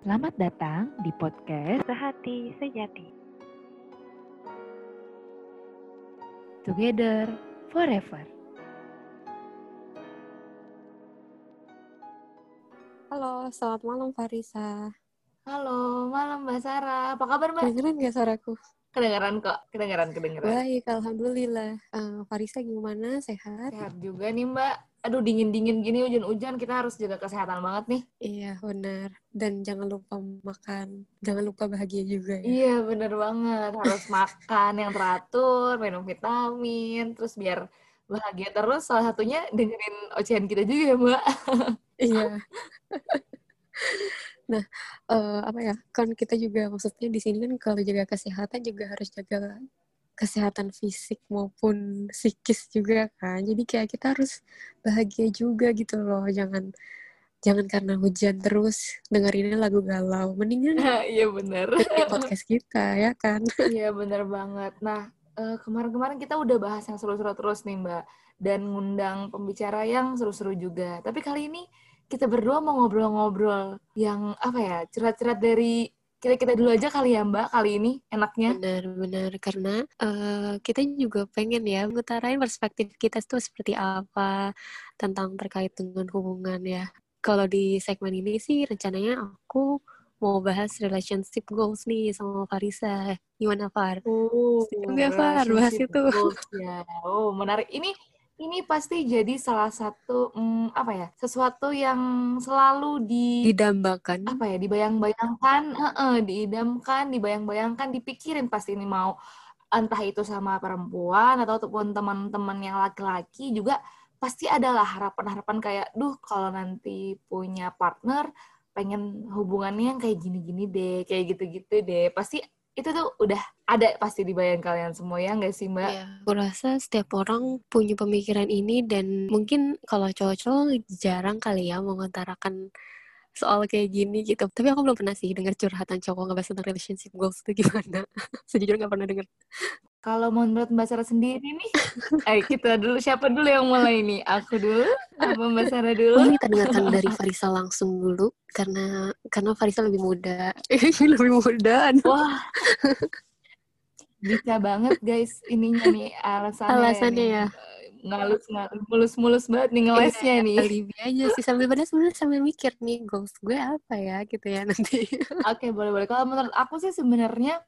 Selamat datang di podcast Sehati Sejati. Together forever. Halo, selamat malam Farisa. Halo, malam Mbak Sarah. Apa kabar Mbak? Kedengeran gak suaraku? Kedengeran kok, kedengeran, kedengeran. Baik, Alhamdulillah. Uh, Farisa gimana? Sehat? Sehat juga nih Mbak. Aduh, dingin-dingin gini, hujan-hujan, kita harus jaga kesehatan banget nih. Iya, benar. Dan jangan lupa makan. Jangan lupa bahagia juga ya. Iya, bener banget. Harus makan yang teratur, minum vitamin, terus biar bahagia terus. Salah satunya dengerin ocehan kita juga ya Mbak. iya. Nah, uh, apa ya? Kan kita juga maksudnya di sini kan kalau jaga kesehatan juga harus jaga kesehatan fisik maupun psikis juga kan. Jadi kayak kita harus bahagia juga gitu loh. Jangan jangan karena hujan terus dengerinnya lagu galau. Mendingan Iya bener. podcast kita ya kan. Iya bener banget. Nah, uh, kemarin-kemarin kita udah bahas yang seru-seru terus nih Mbak. Dan ngundang pembicara yang seru-seru juga. Tapi kali ini kita berdua mau ngobrol-ngobrol yang apa ya cerat-cerat dari kita kita dulu aja kali ya Mbak kali ini enaknya. Benar-benar karena uh, kita juga pengen ya ngutarain perspektif kita tuh seperti apa tentang terkait dengan hubungan ya. Kalau di segmen ini sih rencananya aku mau bahas relationship goals nih sama Farisa. Gimana Far? Oh, Setuju Far bahas itu? Goals, ya. Oh, menarik. Ini ini pasti jadi salah satu hmm, apa ya sesuatu yang selalu di didambakan. apa ya dibayang-bayangkan uh -uh, diidamkan dibayang-bayangkan dipikirin pasti ini mau entah itu sama perempuan atau ataupun teman-teman yang laki-laki juga pasti adalah harapan-harapan kayak duh kalau nanti punya partner pengen hubungannya yang kayak gini-gini deh kayak gitu-gitu deh. Pasti itu tuh udah ada pasti di bayang kalian semua ya nggak sih mbak? Iya, aku rasa setiap orang punya pemikiran ini dan mungkin kalau cowok-cowok jarang kali ya mengutarakan soal kayak gini gitu. Tapi aku belum pernah sih dengar curhatan cowok ngebahas tentang relationship goals itu gimana. Sejujurnya nggak pernah denger. Kalau menurut Mbak Sarah sendiri nih, eh kita dulu siapa dulu yang mulai nih? Aku dulu, apa Mbak Sarah dulu? Oh, kita dengarkan dari Farisa langsung dulu karena karena Farisa lebih muda, lebih muda. Wah, bisa banget guys ininya nih alasannya. Alasannya ya. Ngalus ngalus mulus mulus banget nih ngelesnya iya, nih. Alibi aja sih sambil pada sebenarnya sambil mikir nih goals gue apa ya gitu ya nanti. Oke okay, boleh boleh. Kalau menurut aku sih sebenarnya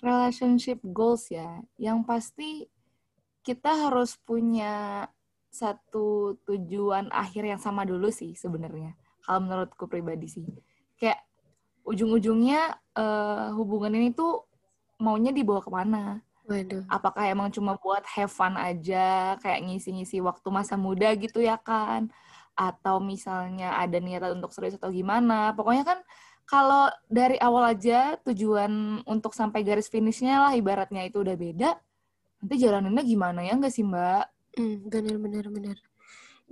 relationship goals ya, yang pasti kita harus punya satu tujuan akhir yang sama dulu sih sebenarnya. Kalau menurutku pribadi sih, kayak ujung-ujungnya uh, hubungan ini tuh maunya dibawa ke mana? Waduh. Apakah emang cuma buat have fun aja, kayak ngisi-ngisi waktu masa muda gitu ya kan? Atau misalnya ada niatan untuk serius atau gimana? Pokoknya kan kalau dari awal aja tujuan untuk sampai garis finishnya lah ibaratnya itu udah beda, nanti jalanannya gimana ya nggak sih Mbak? Hmm, benar benar benar.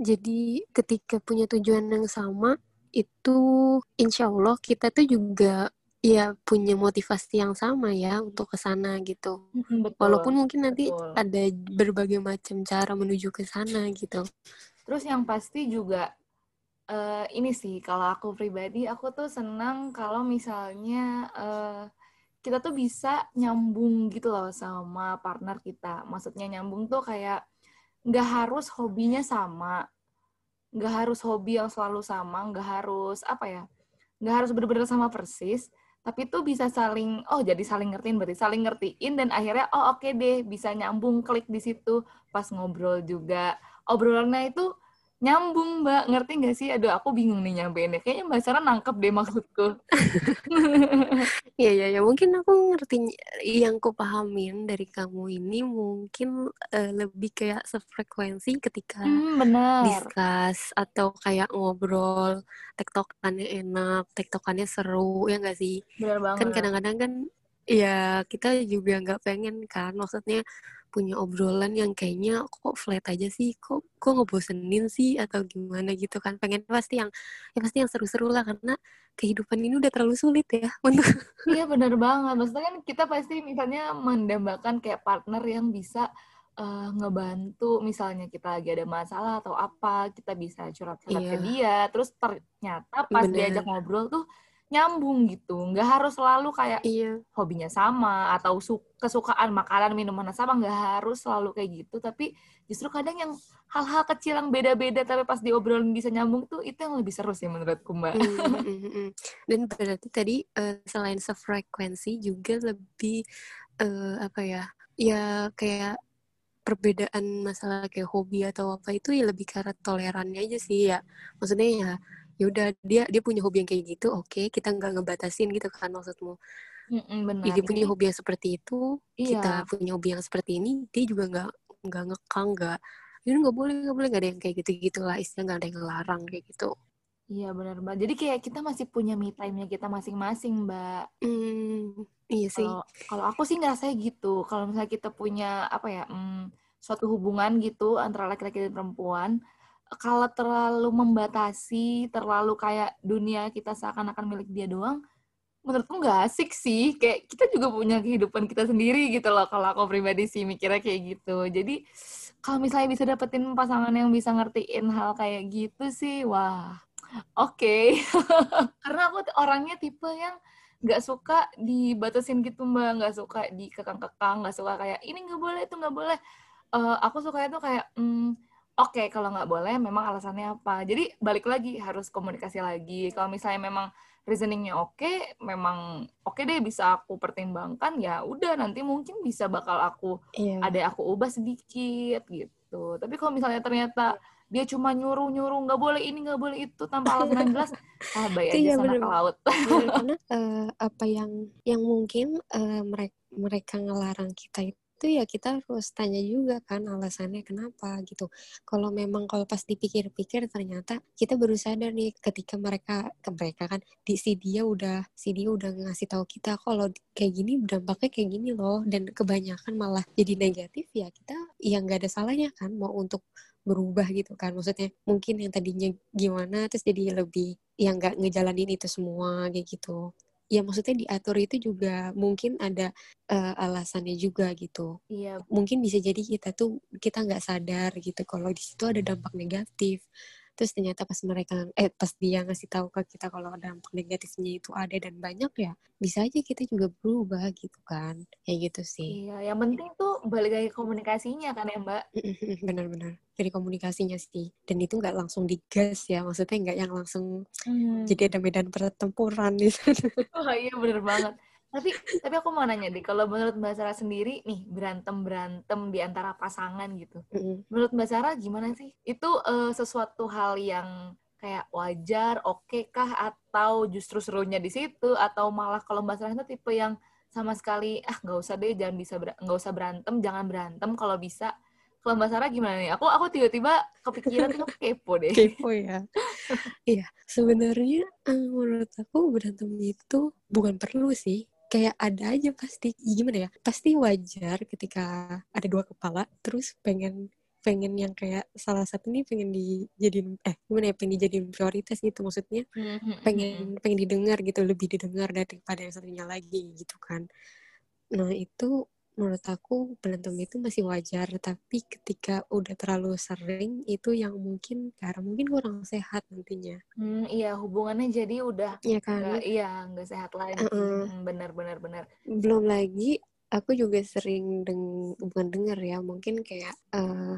Jadi ketika punya tujuan yang sama itu insya Allah kita tuh juga ya punya motivasi yang sama ya untuk ke sana gitu. Betul, Walaupun mungkin nanti betul. ada berbagai macam cara menuju ke sana gitu. Terus yang pasti juga uh, ini sih kalau aku pribadi aku tuh senang kalau misalnya uh, kita tuh bisa nyambung gitu loh sama partner kita. Maksudnya nyambung tuh kayak nggak harus hobinya sama, nggak harus hobi yang selalu sama, nggak harus apa ya, nggak harus bener-bener sama persis, tapi tuh bisa saling oh jadi saling ngertiin berarti saling ngertiin dan akhirnya oh oke okay deh bisa nyambung klik di situ pas ngobrol juga obrolannya itu nyambung mbak. Ngerti nggak sih? Aduh aku bingung nih nyampeinnya kayaknya mbak Sarah nangkep deh maksudku. Iya iya ya mungkin aku ngerti yang ku pahamin dari kamu ini mungkin uh, lebih kayak sefrekuensi ketika hmm, bener. discuss atau kayak ngobrol. Tektokannya enak tektokannya seru ya nggak sih? Bener banget. kan kadang-kadang kan ya kita juga nggak pengen kan? Maksudnya punya obrolan yang kayaknya kok flat aja sih kok kok ngebosenin sih atau gimana gitu kan pengen pasti yang ya pasti yang seru-seru lah karena kehidupan ini udah terlalu sulit ya untuk iya benar banget maksudnya kan kita pasti misalnya mendambakan kayak partner yang bisa uh, ngebantu misalnya kita lagi ada masalah atau apa kita bisa curhat-curhat Iya. ke dia ternyata pas Bener. diajak ngobrol tuh nyambung gitu. Nggak harus selalu kayak iya. hobinya sama atau su- kesukaan makanan minuman sama nggak harus selalu kayak gitu. Tapi justru kadang yang hal-hal kecil yang beda-beda tapi pas diobrolin bisa nyambung tuh itu yang lebih seru sih menurutku mbak. Mm, mm, mm, mm. dan berarti tadi eh, selain sefrekuensi juga lebih eh, apa ya ya kayak perbedaan masalah kayak hobi atau apa itu ya lebih arah tolerannya aja sih ya. Maksudnya ya ya udah dia dia punya hobi yang kayak gitu oke kita nggak ngebatasin gitu kan maksudmu. Mm-mm, benar. Ya, dia punya hobi yang seperti itu kita iya punya hobi yang seperti ini dia juga nggak nggak ngekang nggak ini nggak boleh nggak boleh nggak ada yang kayak gitu gitulah istilah nggak ada yang ngelarang kayak gitu. Iya benar mbak. Jadi kayak kita masih punya me time-nya kita masing-masing mbak. Hmm, iya sih. Kalau aku sih ngerasanya gitu. Kalau misalnya kita punya apa ya, hmm, suatu hubungan gitu antara laki-laki dan perempuan, kalau terlalu membatasi, terlalu kayak dunia kita seakan-akan milik dia doang, menurutku nggak asik sih. Kayak kita juga punya kehidupan kita sendiri gitu loh. Kalau aku pribadi sih mikirnya kayak gitu. Jadi kalau misalnya bisa dapetin pasangan yang bisa ngertiin hal kayak gitu sih, wah, oke. Karena aku orangnya tipe yang nggak suka dibatasin gitu mbak nggak suka dikekang-kekang nggak suka kayak ini nggak boleh itu nggak boleh Eh, aku suka itu kayak hmm, oke kalau nggak boleh memang alasannya apa? Jadi balik lagi harus komunikasi lagi. Kalau misalnya memang reasoningnya oke memang oke deh bisa aku pertimbangkan ya udah nanti mungkin bisa bakal aku iya. ada aku ubah sedikit gitu. Tapi kalau misalnya ternyata dia cuma nyuruh nyuruh nggak boleh ini nggak boleh itu tanpa alasan yang jelas ah Iya, aja sana ke bener. laut. Bener, karena eh, apa yang yang mungkin mereka mereka ngelarang kita itu ya kita harus tanya juga kan alasannya kenapa gitu. Kalau memang kalau pas dipikir-pikir ternyata kita baru sadar nih ketika mereka ke mereka kan di si dia udah si dia udah ngasih tahu kita kalau kayak gini dampaknya kayak gini loh dan kebanyakan malah jadi negatif ya kita ya nggak ada salahnya kan mau untuk berubah gitu kan maksudnya mungkin yang tadinya gimana terus jadi lebih yang nggak ngejalanin itu semua kayak gitu ya maksudnya diatur itu juga mungkin ada eh, alasannya juga gitu. Iya. Mungkin bisa jadi kita tuh kita nggak sadar gitu kalau di situ ada dampak negatif terus ternyata pas mereka eh pas dia ngasih tahu ke kita kalau dampak negatifnya itu ada dan banyak ya bisa aja kita juga berubah gitu kan kayak gitu sih Iya, yang penting tuh balik lagi komunikasinya kan ya Mbak. benar-benar dari komunikasinya sih dan itu nggak langsung digas ya maksudnya nggak yang langsung Hmm. jadi ada medan pertempuran di sana Wah iya bener banget. Tapi tapi aku mau nanya deh, kalau menurut Mbak Sarah sendiri nih berantem berantem di antara pasangan gitu, Mm-mm. menurut Mbak Sarah gimana sih? Itu eh, sesuatu hal yang kayak wajar, oke kah, atau justru serunya di situ, atau malah kalau Mbak Sarah itu tipe yang sama sekali ah nggak usah deh, jangan bisa nggak usah berantem, jangan berantem kalau bisa. Kalau Mbak Sarah gimana nih? Aku aku tiba-tiba kepikiran tuh kepo deh. kepo ya iya sebenarnya eh, menurut aku berantem itu bukan perlu sih kayak ada aja pasti gimana ya pasti wajar ketika ada dua kepala terus pengen pengen yang kayak salah satu nih pengen dijadiin eh gimana ya pengen dijadiin prioritas gitu maksudnya Hmm, pengen pengen didengar gitu lebih didengar daripada yang satunya lagi gitu kan. Nah itu menurut aku berantem itu masih wajar tapi ketika udah terlalu sering itu yang mungkin karena mungkin kurang sehat nantinya Hmm, iya hubungannya jadi udah ya kan nggak iya nggak sehat lagi. Uh-uh. Hmm, benar benar benar. belum lagi aku juga sering deng bukan denger ya mungkin kayak eh,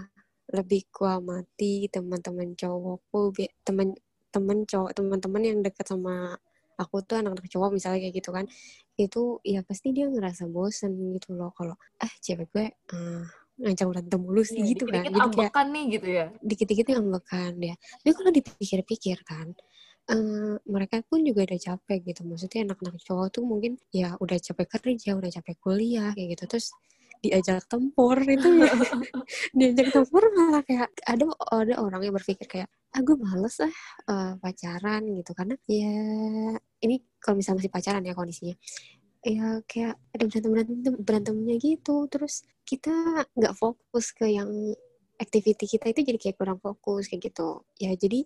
lebih ku amati teman-teman cowokku teman teman cowok teman-teman yang dekat sama aku tuh anak-anak cowok misalnya kayak gitu kan itu ya pasti dia ngerasa bosen gitu loh kalau ah cewek gue eh, ngajak berantem mulu sih Iya, gitu kan. jadi kayak ambekan nih gitu ya. dikit-dikit ambekan ya tapi kalau dipikir-pikir kan eh, mereka pun juga udah capek gitu. Maksudnya anak-anak cowok tuh mungkin ya udah capek kerja udah capek kuliah kayak gitu. Terus diajak tempur itu ya. Diajak tempur malah kayak ada ada orang yang berpikir kayak ah gue males ah eh, pacaran gitu. Karena ya ini kalau misalnya masih pacaran ya kondisinya. Ya kayak ada berantem berantem berantemnya gitu. Terus kita nggak fokus ke yang activity kita itu jadi kayak kurang fokus kayak gitu. Ya jadi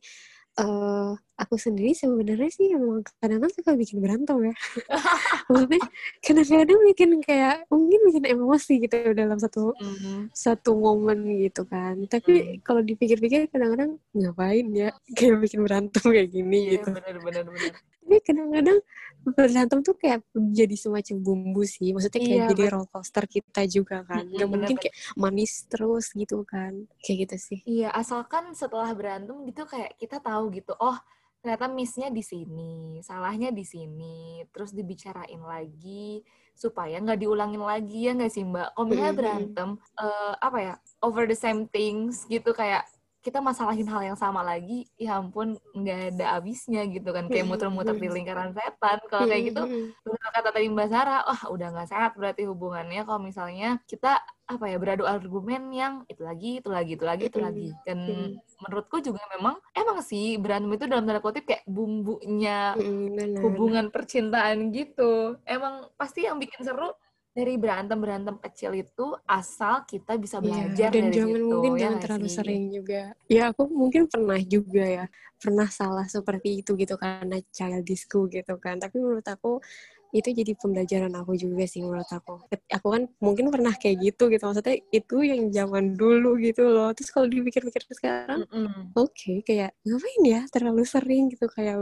eh aku sendiri sebenarnya sih emang kadang-kadang suka bikin berantem ya. Maksudnya kadang-kadang bikin kayak mungkin bikin emosi gitu dalam satu Mhm. satu momen gitu kan. Tapi Hmm. kalau dipikir-pikir kadang-kadang ngapain ya kayak bikin berantem kayak gini Iya, gitu. benar benar benar. Tapi kadang-kadang berantem tuh kayak jadi semacam bumbu sih. Maksudnya kayak Iya, jadi betul. roller coaster kita juga kan. Mhm, Gak mungkin benar-benar. kayak manis terus gitu kan. Kayak gitu sih. Iya, asalkan setelah berantem gitu kayak kita tahu gitu, oh ternyata miss-nya di sini, salahnya di sini, terus dibicarain lagi supaya nggak diulangin lagi ya nggak sih Mbak? Kalau misalnya mhm. berantem, eh, apa ya, over the same things gitu kayak kita masalahin hal yang sama lagi, ya ampun nggak ada habisnya gitu kan, kayak Mhm, muter-muter di mhm. lingkaran setan. Kalau kayak Mhm, gitu, benar kata tadi Mbak Sarah, wah udah nggak sehat berarti hubungannya kalau misalnya kita apa ya beradu argumen yang itu lagi, itu lagi, itu lagi, itu lagi. Dan menurutku juga memang emang sih berantem itu dalam tanda kutip kayak bumbunya hubungan percintaan gitu. Emang pasti yang bikin seru dari berantem-berantem kecil itu asal kita bisa Iya, belajar dan dari jangan situ, mungkin ya jangan terlalu sih? sering juga. Ya aku mungkin pernah juga ya, pernah salah seperti itu gitu karena childishku gitu kan. Tapi menurut aku itu jadi pembelajaran aku juga sih menurut aku. Aku kan mungkin pernah kayak gitu gitu. Maksudnya itu yang zaman dulu gitu loh. Terus kalau dipikir-pikir sekarang, Mm-mm. oke kayak ngapain ya terlalu sering gitu kayak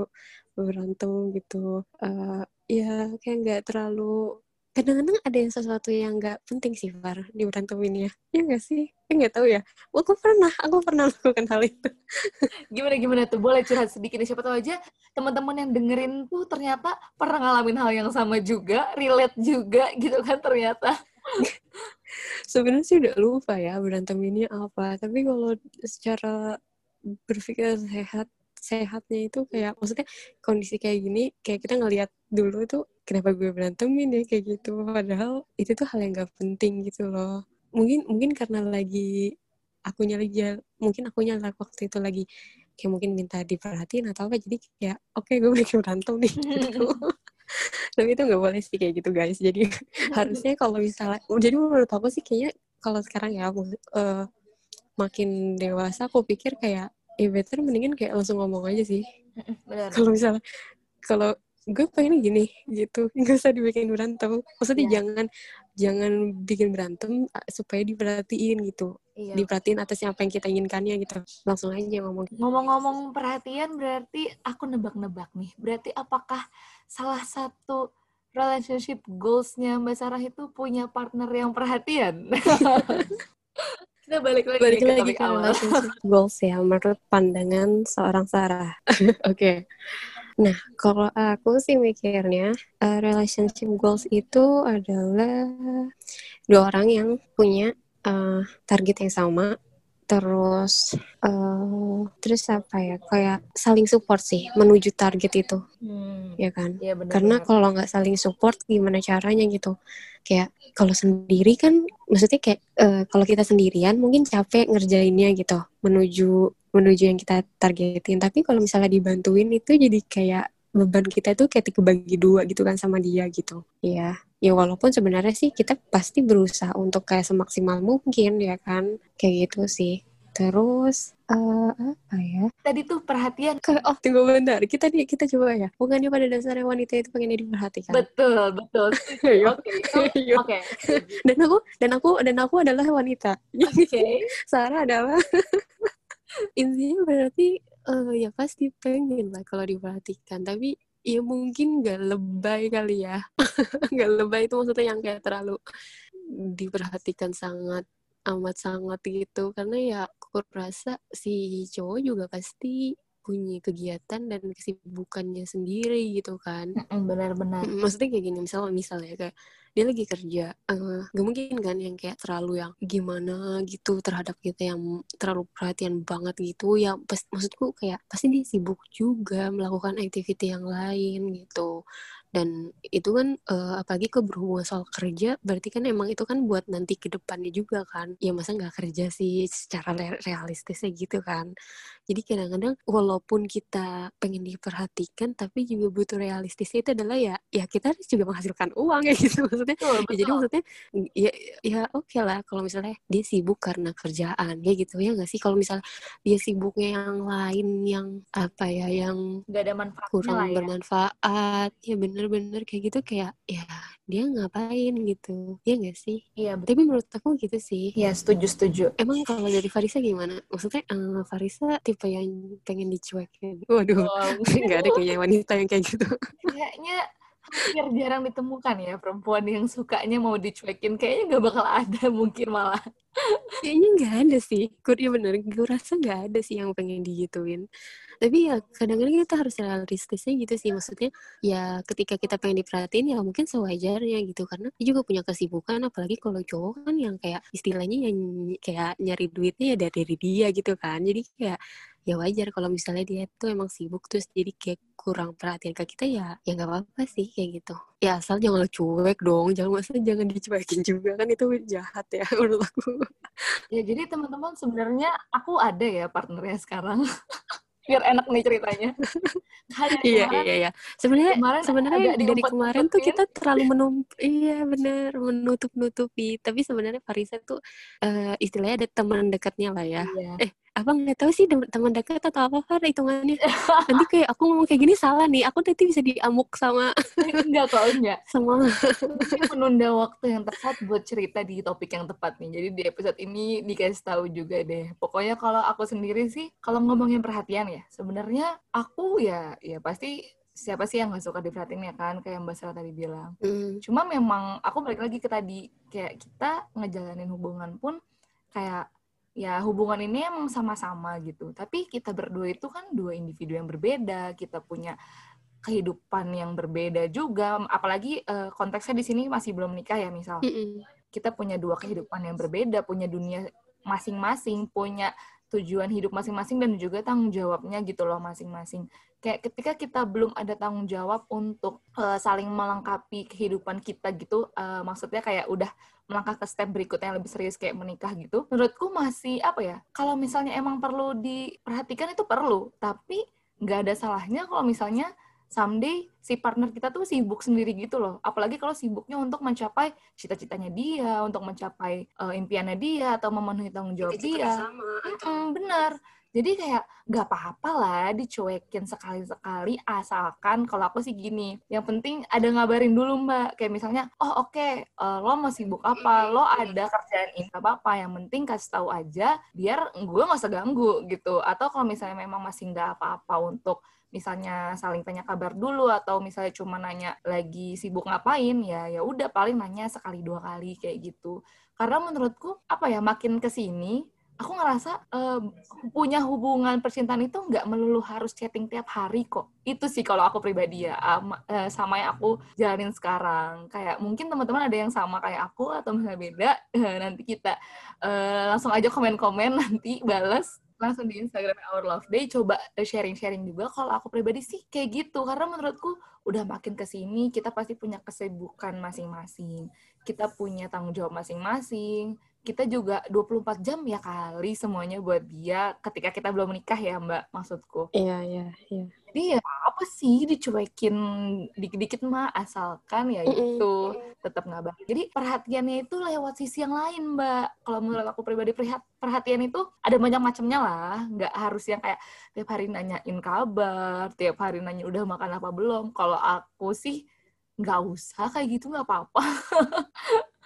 berantem gitu. Eh ya kayak nggak terlalu kadang-kadang ada yang sesuatu yang nggak penting sih Far di berantemin ya ya nggak sih? Ya nggak tahu ya. Aku pernah aku pernah melakukan hal itu. Gimana gimana tuh? Boleh curhat sedikit siapa tahu aja teman-teman yang dengerin tuh ternyata pernah ngalamin hal yang sama juga, relate juga gitu kan ternyata. sebenarnya sih udah lupa ya berantem ini apa. Tapi kalau secara berpikir sehat sehatnya itu kayak maksudnya kondisi kayak gini kayak kita ngelihat dulu tuh kenapa gue berantemin ya kayak gitu. Padahal itu tuh hal yang gak penting gitu loh. Mungkin mungkin karena lagi akunya lagi mungkin akunya waktu itu lagi kayak mungkin minta diperhatiin atau apa jadi kayak oke gue bikin berantem nih gitu. Tapi itu nggak boleh sih kayak gitu guys. Jadi harusnya kalau misalnya jadi menurut aku sih kayaknya kalau sekarang ya aku, eh, makin dewasa aku pikir kayak ya better mendingan kayak langsung ngomong aja sih kalau misalnya kalau gue pengen gini gitu nggak usah dibikin berantem maksudnya Iya. jangan jangan bikin berantem supaya diperhatiin gitu Iya. diperhatiin atasnya apa yang kita inginkannya gitu langsung aja ngomong Ngomong-ngomong perhatian berarti aku nebak-nebak nih. Berarti apakah salah satu relationship goals-nya Mbak Sarah itu punya partner yang perhatian? Kita balik lagi balik ke lagi topik ke awal. goals ya menurut pandangan seorang Sarah. Oke. Nah kalau aku sih mikirnya eh, relationship goals itu adalah dua orang yang punya eh, target yang sama terus eh terus apa ya kayak saling support sih menuju target itu Hmm. ya kan Iya benar. karena kalau nggak saling support gimana caranya gitu kayak kalau sendiri kan maksudnya kayak eh, kalau kita sendirian mungkin capek ngerjainnya gitu menuju menuju yang kita targetin tapi kalau misalnya dibantuin itu jadi kayak beban kita tuh kayak kebagi dua gitu kan sama dia gitu. Ya ya walaupun sebenarnya sih kita pasti berusaha untuk kayak semaksimal mungkin ya kan? Kayak gitu sih. Terus eh, apa ya? Tadi tuh perhatian. Ke- oh tunggu bentar. Kita di kita coba ya. Bukannya pada dasarnya wanita itu pengen diperhatikan? Betul, betul. Oke, itu oke. dan aku dan aku dan aku adalah wanita. Oke. Sarah adalah intinya berarti eh, ya pasti pengen lah kalau diperhatikan tapi ya mungkin gak lebay kali ya. Gak lebay itu maksudnya yang kayak terlalu diperhatikan sangat amat sangat gitu. Karena ya aku rasa si cowok juga pasti punya kegiatan dan kesibukannya sendiri gitu kan. Benar-benar. Maksudnya kayak gini misal misalnya kayak dia lagi kerja eh gak mungkin kan yang kayak terlalu yang gimana gitu terhadap kita yang terlalu perhatian banget gitu ya pas, maksudku kayak pasti dia sibuk juga melakukan aktiviti yang lain gitu. Dan itu kan eh, apalagi ke berhubungan soal kerja berarti kan emang itu kan buat nanti ke depannya juga kan. Ya masa nggak kerja sih secara realistisnya gitu kan Jadi kadang-kadang walaupun kita pengen diperhatikan, tapi juga butuh realistisnya itu adalah ya, ya kita harus juga menghasilkan uang ya gitu maksudnya. Betul, Ya, jadi maksudnya ya, ya oke lah kalau misalnya dia sibuk karena kerjaan ya gitu ya nggak sih? Kalau misalnya dia sibuknya yang lain yang apa ya yang Nggak ada manfaatnya kurang lah ya. bermanfaat ya bener-bener kayak gitu kayak ya dia ngapain gitu ya nggak sih Iya, betul. tapi menurut aku gitu sih Iya, setuju, setuju. emang kalau dari Farisa gimana maksudnya eh, Farisa tipe yang pengen dicuekin waduh Wow. nggak ada kayaknya wanita yang kayak gitu Kayaknya hampir jarang ditemukan ya perempuan yang sukanya mau dicuekin. Kayaknya nggak bakal ada mungkin malah. kayaknya nggak ada sih. Gue ya bener gue rasa nggak ada sih yang pengen digituin. Tapi ya kadang-kadang kita harus realistisnya gitu sih. Maksudnya ya ketika kita pengen diperhatiin ya mungkin sewajarnya gitu. Karena dia juga punya kesibukan. Apalagi kalau cowok kan yang kayak istilahnya yang kayak nyari duitnya ya dari dia gitu kan. Jadi kayak ya wajar kalau misalnya dia tuh emang sibuk terus jadi kayak kurang perhatian ke kita ya ya nggak apa-apa sih kayak gitu ya asal jangan lo cuek dong jangan maksudnya jangan dicuekin juga kan itu jahat ya menurut aku Ya jadi teman-teman sebenarnya aku ada ya partnernya sekarang. Biar enak nih ceritanya. Iya kemarin, iya iya sebenarnya kemarin sebenarnya dari kemarin tuh kita terlalu menump iya bener menutup nutupi tapi sebenarnya Farisa tuh eh, istilahnya ada teman dekatnya lah ya Iya. eh abang nggak tahu sih tem- teman dekat atau apa Far hitungannya nanti kayak aku ngomong kayak gini salah nih aku nanti bisa diamuk sama enggak kok, enggak. sama menunda waktu yang tepat buat cerita di topik yang tepat nih. Jadi di episode ini dikasih tahu juga deh. Pokoknya kalau aku sendiri sih, kalau ngomongin perhatian ya, sebenarnya aku ya, ya pasti siapa sih yang nggak suka diperhatiin ya kan, kayak Mbak Sarah tadi bilang. Hmm, Cuma memang aku balik lagi ke tadi, kayak kita ngejalanin hubungan pun kayak ya hubungan ini emang sama-sama gitu. Tapi kita berdua itu kan dua individu yang berbeda, kita punya kehidupan yang berbeda juga. Apalagi eh, konteksnya di sini masih belum nikah ya misal. mm-mm. Kita punya dua kehidupan yang berbeda, punya dunia masing-masing, punya tujuan hidup masing-masing dan juga tanggung jawabnya gitu loh masing-masing. Kayak ketika kita belum ada tanggung jawab untuk eh, saling melengkapi kehidupan kita gitu, eh, maksudnya kayak udah melangkah ke step berikutnya yang lebih serius kayak menikah gitu. Menurutku masih apa ya? Kalau misalnya emang perlu diperhatikan itu perlu, tapi nggak ada salahnya kalau misalnya someday si partner kita tuh sibuk sendiri gitu loh. Apalagi kalau sibuknya untuk mencapai cita-citanya dia, untuk mencapai eh, impiannya dia atau memenuhi tanggung jawab dia. Mm-mm, bener. Jadi kayak gak apa-apa lah dicuekin sekali-sekali asalkan kalau aku sih gini. Yang penting ada ngabarin dulu mbak. Kayak misalnya, oh oke eh, lo mau sibuk apa, lo ada kerjaan ini gak apa-apa. Yang penting kasih tahu aja biar gue gak usah ganggu gitu. Atau kalau misalnya memang masih gak apa-apa untuk misalnya saling tanya kabar dulu atau misalnya cuma nanya lagi sibuk ngapain ya ya udah paling nanya sekali dua kali kayak gitu karena menurutku apa ya makin ke sini aku ngerasa eh, punya hubungan percintaan itu nggak melulu harus chatting tiap hari kok. Itu sih kalau aku pribadi ya ama- eh, sama yang aku jalanin sekarang. Kayak mungkin teman-teman ada yang sama kayak aku atau misalnya beda eh, nanti kita eh, langsung aja komen-komen nanti balas langsung di Instagram Our Love Day coba sharing-sharing juga. Kalau aku pribadi sih kayak gitu karena menurutku udah makin ke sini kita pasti punya kesibukan masing-masing. Kita punya tanggung jawab masing-masing kita juga 24 jam ya kali semuanya buat dia ketika kita belum menikah ya mbak maksudku. Iya iya iya. Jadi ya apa sih dicuekin dikit-dikit mah asalkan ya itu tetap ngabar jadi perhatiannya itu lewat sisi yang lain mbak. Kalau menurut aku pribadi perhat- perhatian itu ada banyak macamnya lah. Nggak harus yang kayak tiap hari nanyain kabar tiap hari nanya udah makan apa belum. Kalau aku sih nggak usah kayak gitu nggak apa-apa.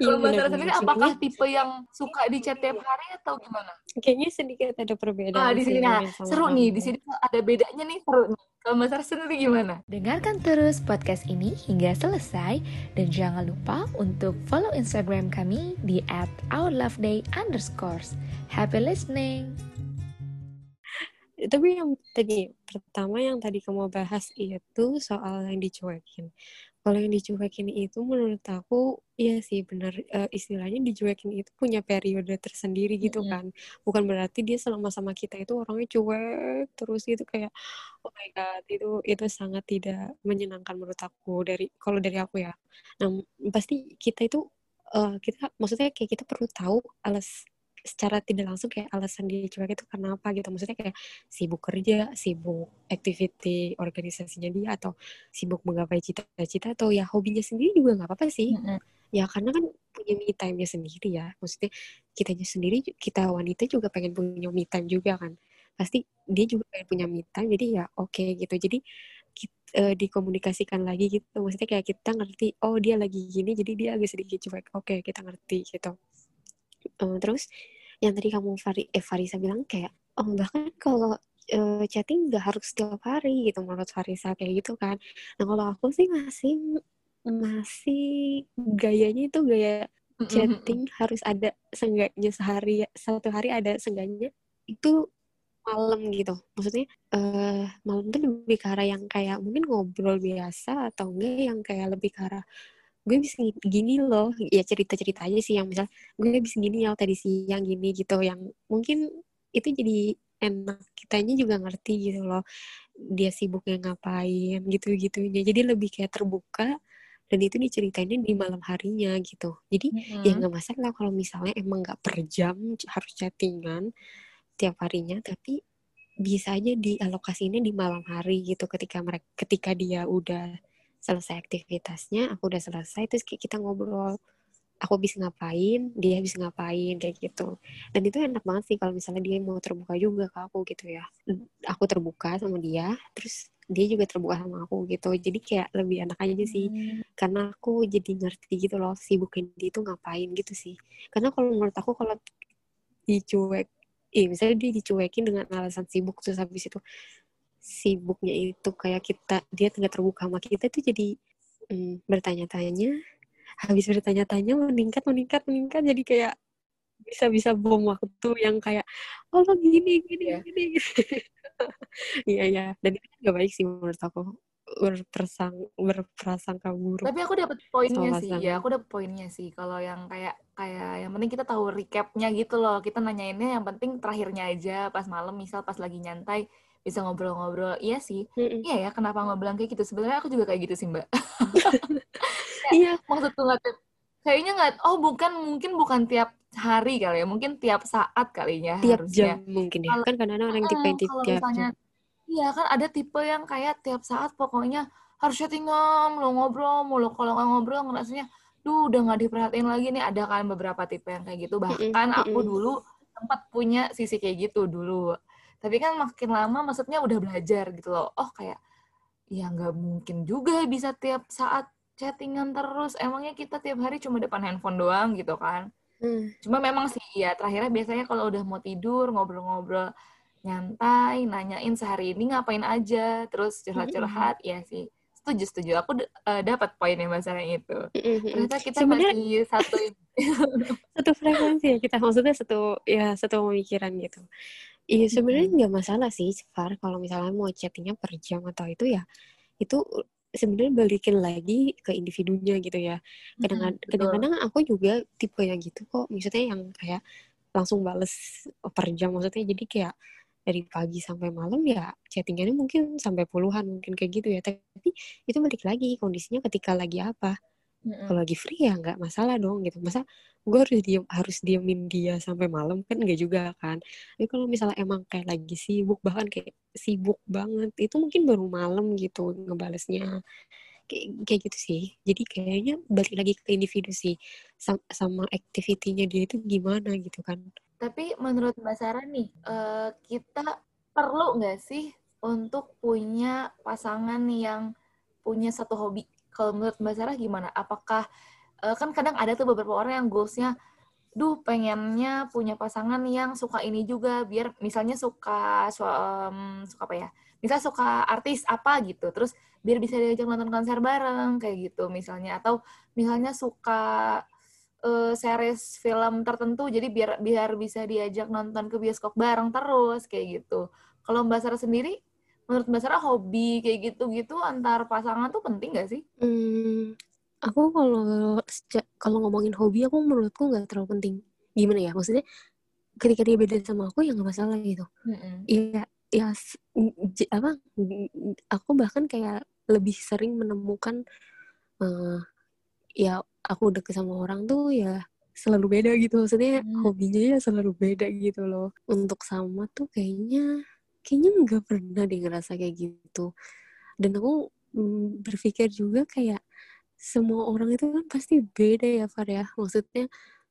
Iya, kalau mbak Sarah benar-benar. sendiri apakah tipe yang suka di chat tiap hari atau gimana? Kayaknya sedikit ada perbedaan ah di sih sini. Nah sama seru nih. di sini ada bedanya nih seru nih. Kalau mbak Sarah sendiri gimana? Dengarkan terus podcast ini hingga selesai. Dan jangan lupa untuk follow Instagram kami di @ourloveday underscores. Happy listening! Tapi yang tadi pertama yang tadi kamu bahas itu soal yang dicuekin. Kalau yang dicuekin itu menurut aku iya sih benar eh, istilahnya dicuekin itu punya periode tersendiri gitu Mm-mm. kan. Bukan berarti dia selama sama kita itu orangnya cuek terus gitu kayak oh my god itu itu sangat tidak menyenangkan menurut aku dari kalau dari aku ya. Nah pasti kita itu eh, kita maksudnya kayak kita perlu tahu alas secara tidak langsung kayak alasan dia cuek itu kenapa gitu. Maksudnya kayak sibuk kerja sibuk activity organisasinya dia atau sibuk menggapai cita-cita atau ya hobinya sendiri juga nggak apa-apa sih. Mm -hmm. ya karena kan punya me time-nya sendiri ya. Maksudnya kitanya sendiri kita wanita juga pengen punya me time juga kan. Pasti dia juga pengen punya me time jadi ya oke okay, gitu. Jadi kita, uh, eh, dikomunikasikan lagi gitu. Maksudnya kayak kita ngerti oh dia lagi gini jadi dia agak sedikit cuek. Oke okay, kita ngerti gitu uh, terus yang tadi kamu Fari, eh, Farisa bilang kayak oh bahkan kalau uh, chatting nggak harus setiap hari gitu menurut Farisa kayak gitu kan. Nah kalau aku sih masih masih gayanya itu gaya chatting harus ada seenggaknya sehari satu hari ada seenggaknya itu malam gitu. Maksudnya uh, malam tuh lebih ke arah yang kayak mungkin ngobrol biasa atau enggak yang kayak lebih ke arah gue bisa gini loh ya cerita-cerita aja sih yang misal gue bisa gini ya tadi siang gini gitu yang mungkin itu jadi enak kitanya juga ngerti gitu loh dia sibuknya ngapain gitu gitunya jadi lebih kayak terbuka dan itu diceritainnya di malam harinya gitu jadi mm-hmm. ya nggak masalah kalau misalnya emang nggak per jam harus chattingan tiap harinya tapi bisa aja dialokasinya di malam hari gitu ketika mereka ketika dia udah selesai aktivitasnya aku udah selesai terus kita ngobrol. Aku bisa ngapain dia bisa ngapain kayak gitu. Dan itu enak banget sih kalau misalnya dia mau terbuka juga ke aku gitu ya. Aku terbuka sama dia terus dia juga terbuka sama aku gitu. Jadi kayak lebih enak aja sih. Hmm. karena aku jadi ngerti gitu loh sibukin dia itu ngapain gitu sih. Karena kalau menurut aku kalau dicuek eh misalnya dia dicuekin dengan alasan sibuk terus habis itu sibuknya itu kayak kita dia tidak terbuka sama kita itu jadi hmm, bertanya-tanya habis bertanya-tanya meningkat meningkat meningkat jadi kayak bisa-bisa bom waktu yang kayak oh gini gini yeah. gini iya iya dan itu nggak baik sih menurut aku berprasang berprasangka buruk. Tapi aku dapat poinnya sih, ya aku dapat poinnya sih. Kalau yang kayak kayak yang penting kita tahu recapnya gitu loh. Kita nanyainnya yang penting terakhirnya aja pas malam, misal pas lagi nyantai bisa ngobrol-ngobrol. Iya sih. Mm-hmm. iya ya kenapa nggak bilang kayak gitu? Sebenarnya aku juga kayak gitu sih mbak. Iya. maksudku nggak kayaknya nggak oh bukan mungkin bukan tiap hari kali ya mungkin tiap saat kalinya tiap harusnya. jam mungkin ya. Kan kadang-kadang orang tipe yang tiap misalnya, jam. iya kan ada tipe yang kayak tiap saat pokoknya harus chattingan lo ngobrol mulu. Kalau nggak ngobrol ngerasanya duh udah nggak diperhatiin lagi nih. Ada kan beberapa tipe yang kayak gitu. Bahkan mm-hmm. aku dulu sempat punya sisi kayak gitu dulu tapi kan makin lama maksudnya udah belajar gitu loh. Oh kayak ya nggak mungkin juga bisa tiap saat chattingan terus. Emangnya kita tiap hari cuma depan handphone doang gitu kan? Hmm. cuma memang sih ya terakhirnya biasanya kalau udah mau tidur ngobrol-ngobrol nyantai nanyain sehari ini ngapain aja terus curhat-curhat hmm. ya sih. Setuju setuju. Aku uh, dapat poinnya masalah itu. Ternyata kita Sebenernya, masih satu satu frekuensi ya kita maksudnya satu ya satu pemikiran gitu Iya sebenarnya nggak hmm. masalah sih Far kalau misalnya mau chattingnya per jam atau itu ya itu sebenarnya balikin lagi ke individunya gitu ya. Kadang-kadang aku juga tipe yang gitu kok. Maksudnya yang kayak langsung bales per jam maksudnya jadi kayak dari pagi sampai malam ya chattingannya mungkin sampai puluhan mungkin kayak gitu ya. Tapi itu balik lagi kondisinya ketika lagi apa. Mm-hmm. Kalau lagi free ya nggak masalah dong gitu. Masa gue harus diem harus diemin dia sampai malam kan nggak juga kan. Tapi kalau misalnya emang kayak lagi sibuk bahkan kayak sibuk banget itu mungkin baru malam gitu ngebalesnya kayak, kayak gitu sih. Jadi kayaknya balik lagi ke individu sih sama, sama activity-nya dia itu gimana gitu kan. Tapi menurut Mbak Sarah nih uh, kita perlu nggak sih untuk punya pasangan yang punya satu hobi kalau menurut Mbak Sarah gimana? Apakah uh, kan kadang ada tuh beberapa orang yang goalsnya, duh pengennya punya pasangan yang suka ini juga, biar misalnya suka um, suka apa ya? Misal suka artis apa gitu, terus biar bisa diajak nonton konser bareng kayak gitu misalnya, atau misalnya suka uh, series film tertentu, jadi biar biar bisa diajak nonton ke bioskop bareng terus kayak gitu. Kalau Mbak Sarah sendiri menurut Mbak Sarah hobi kayak gitu-gitu antar pasangan tuh penting gak sih? Hmm, aku kalau kalau ngomongin hobi aku menurutku nggak terlalu penting. Gimana ya? Maksudnya ketika dia beda sama aku ya nggak masalah gitu. Iya, mm-hmm. ya apa? Aku bahkan kayak lebih sering menemukan uh, ya aku deket sama orang tuh ya selalu beda gitu maksudnya Hmm. hobinya ya selalu beda gitu loh untuk sama tuh kayaknya kayaknya nggak pernah deh ngerasa kayak gitu. Dan aku mm, berpikir juga kayak semua orang itu kan pasti beda ya Far ya. Maksudnya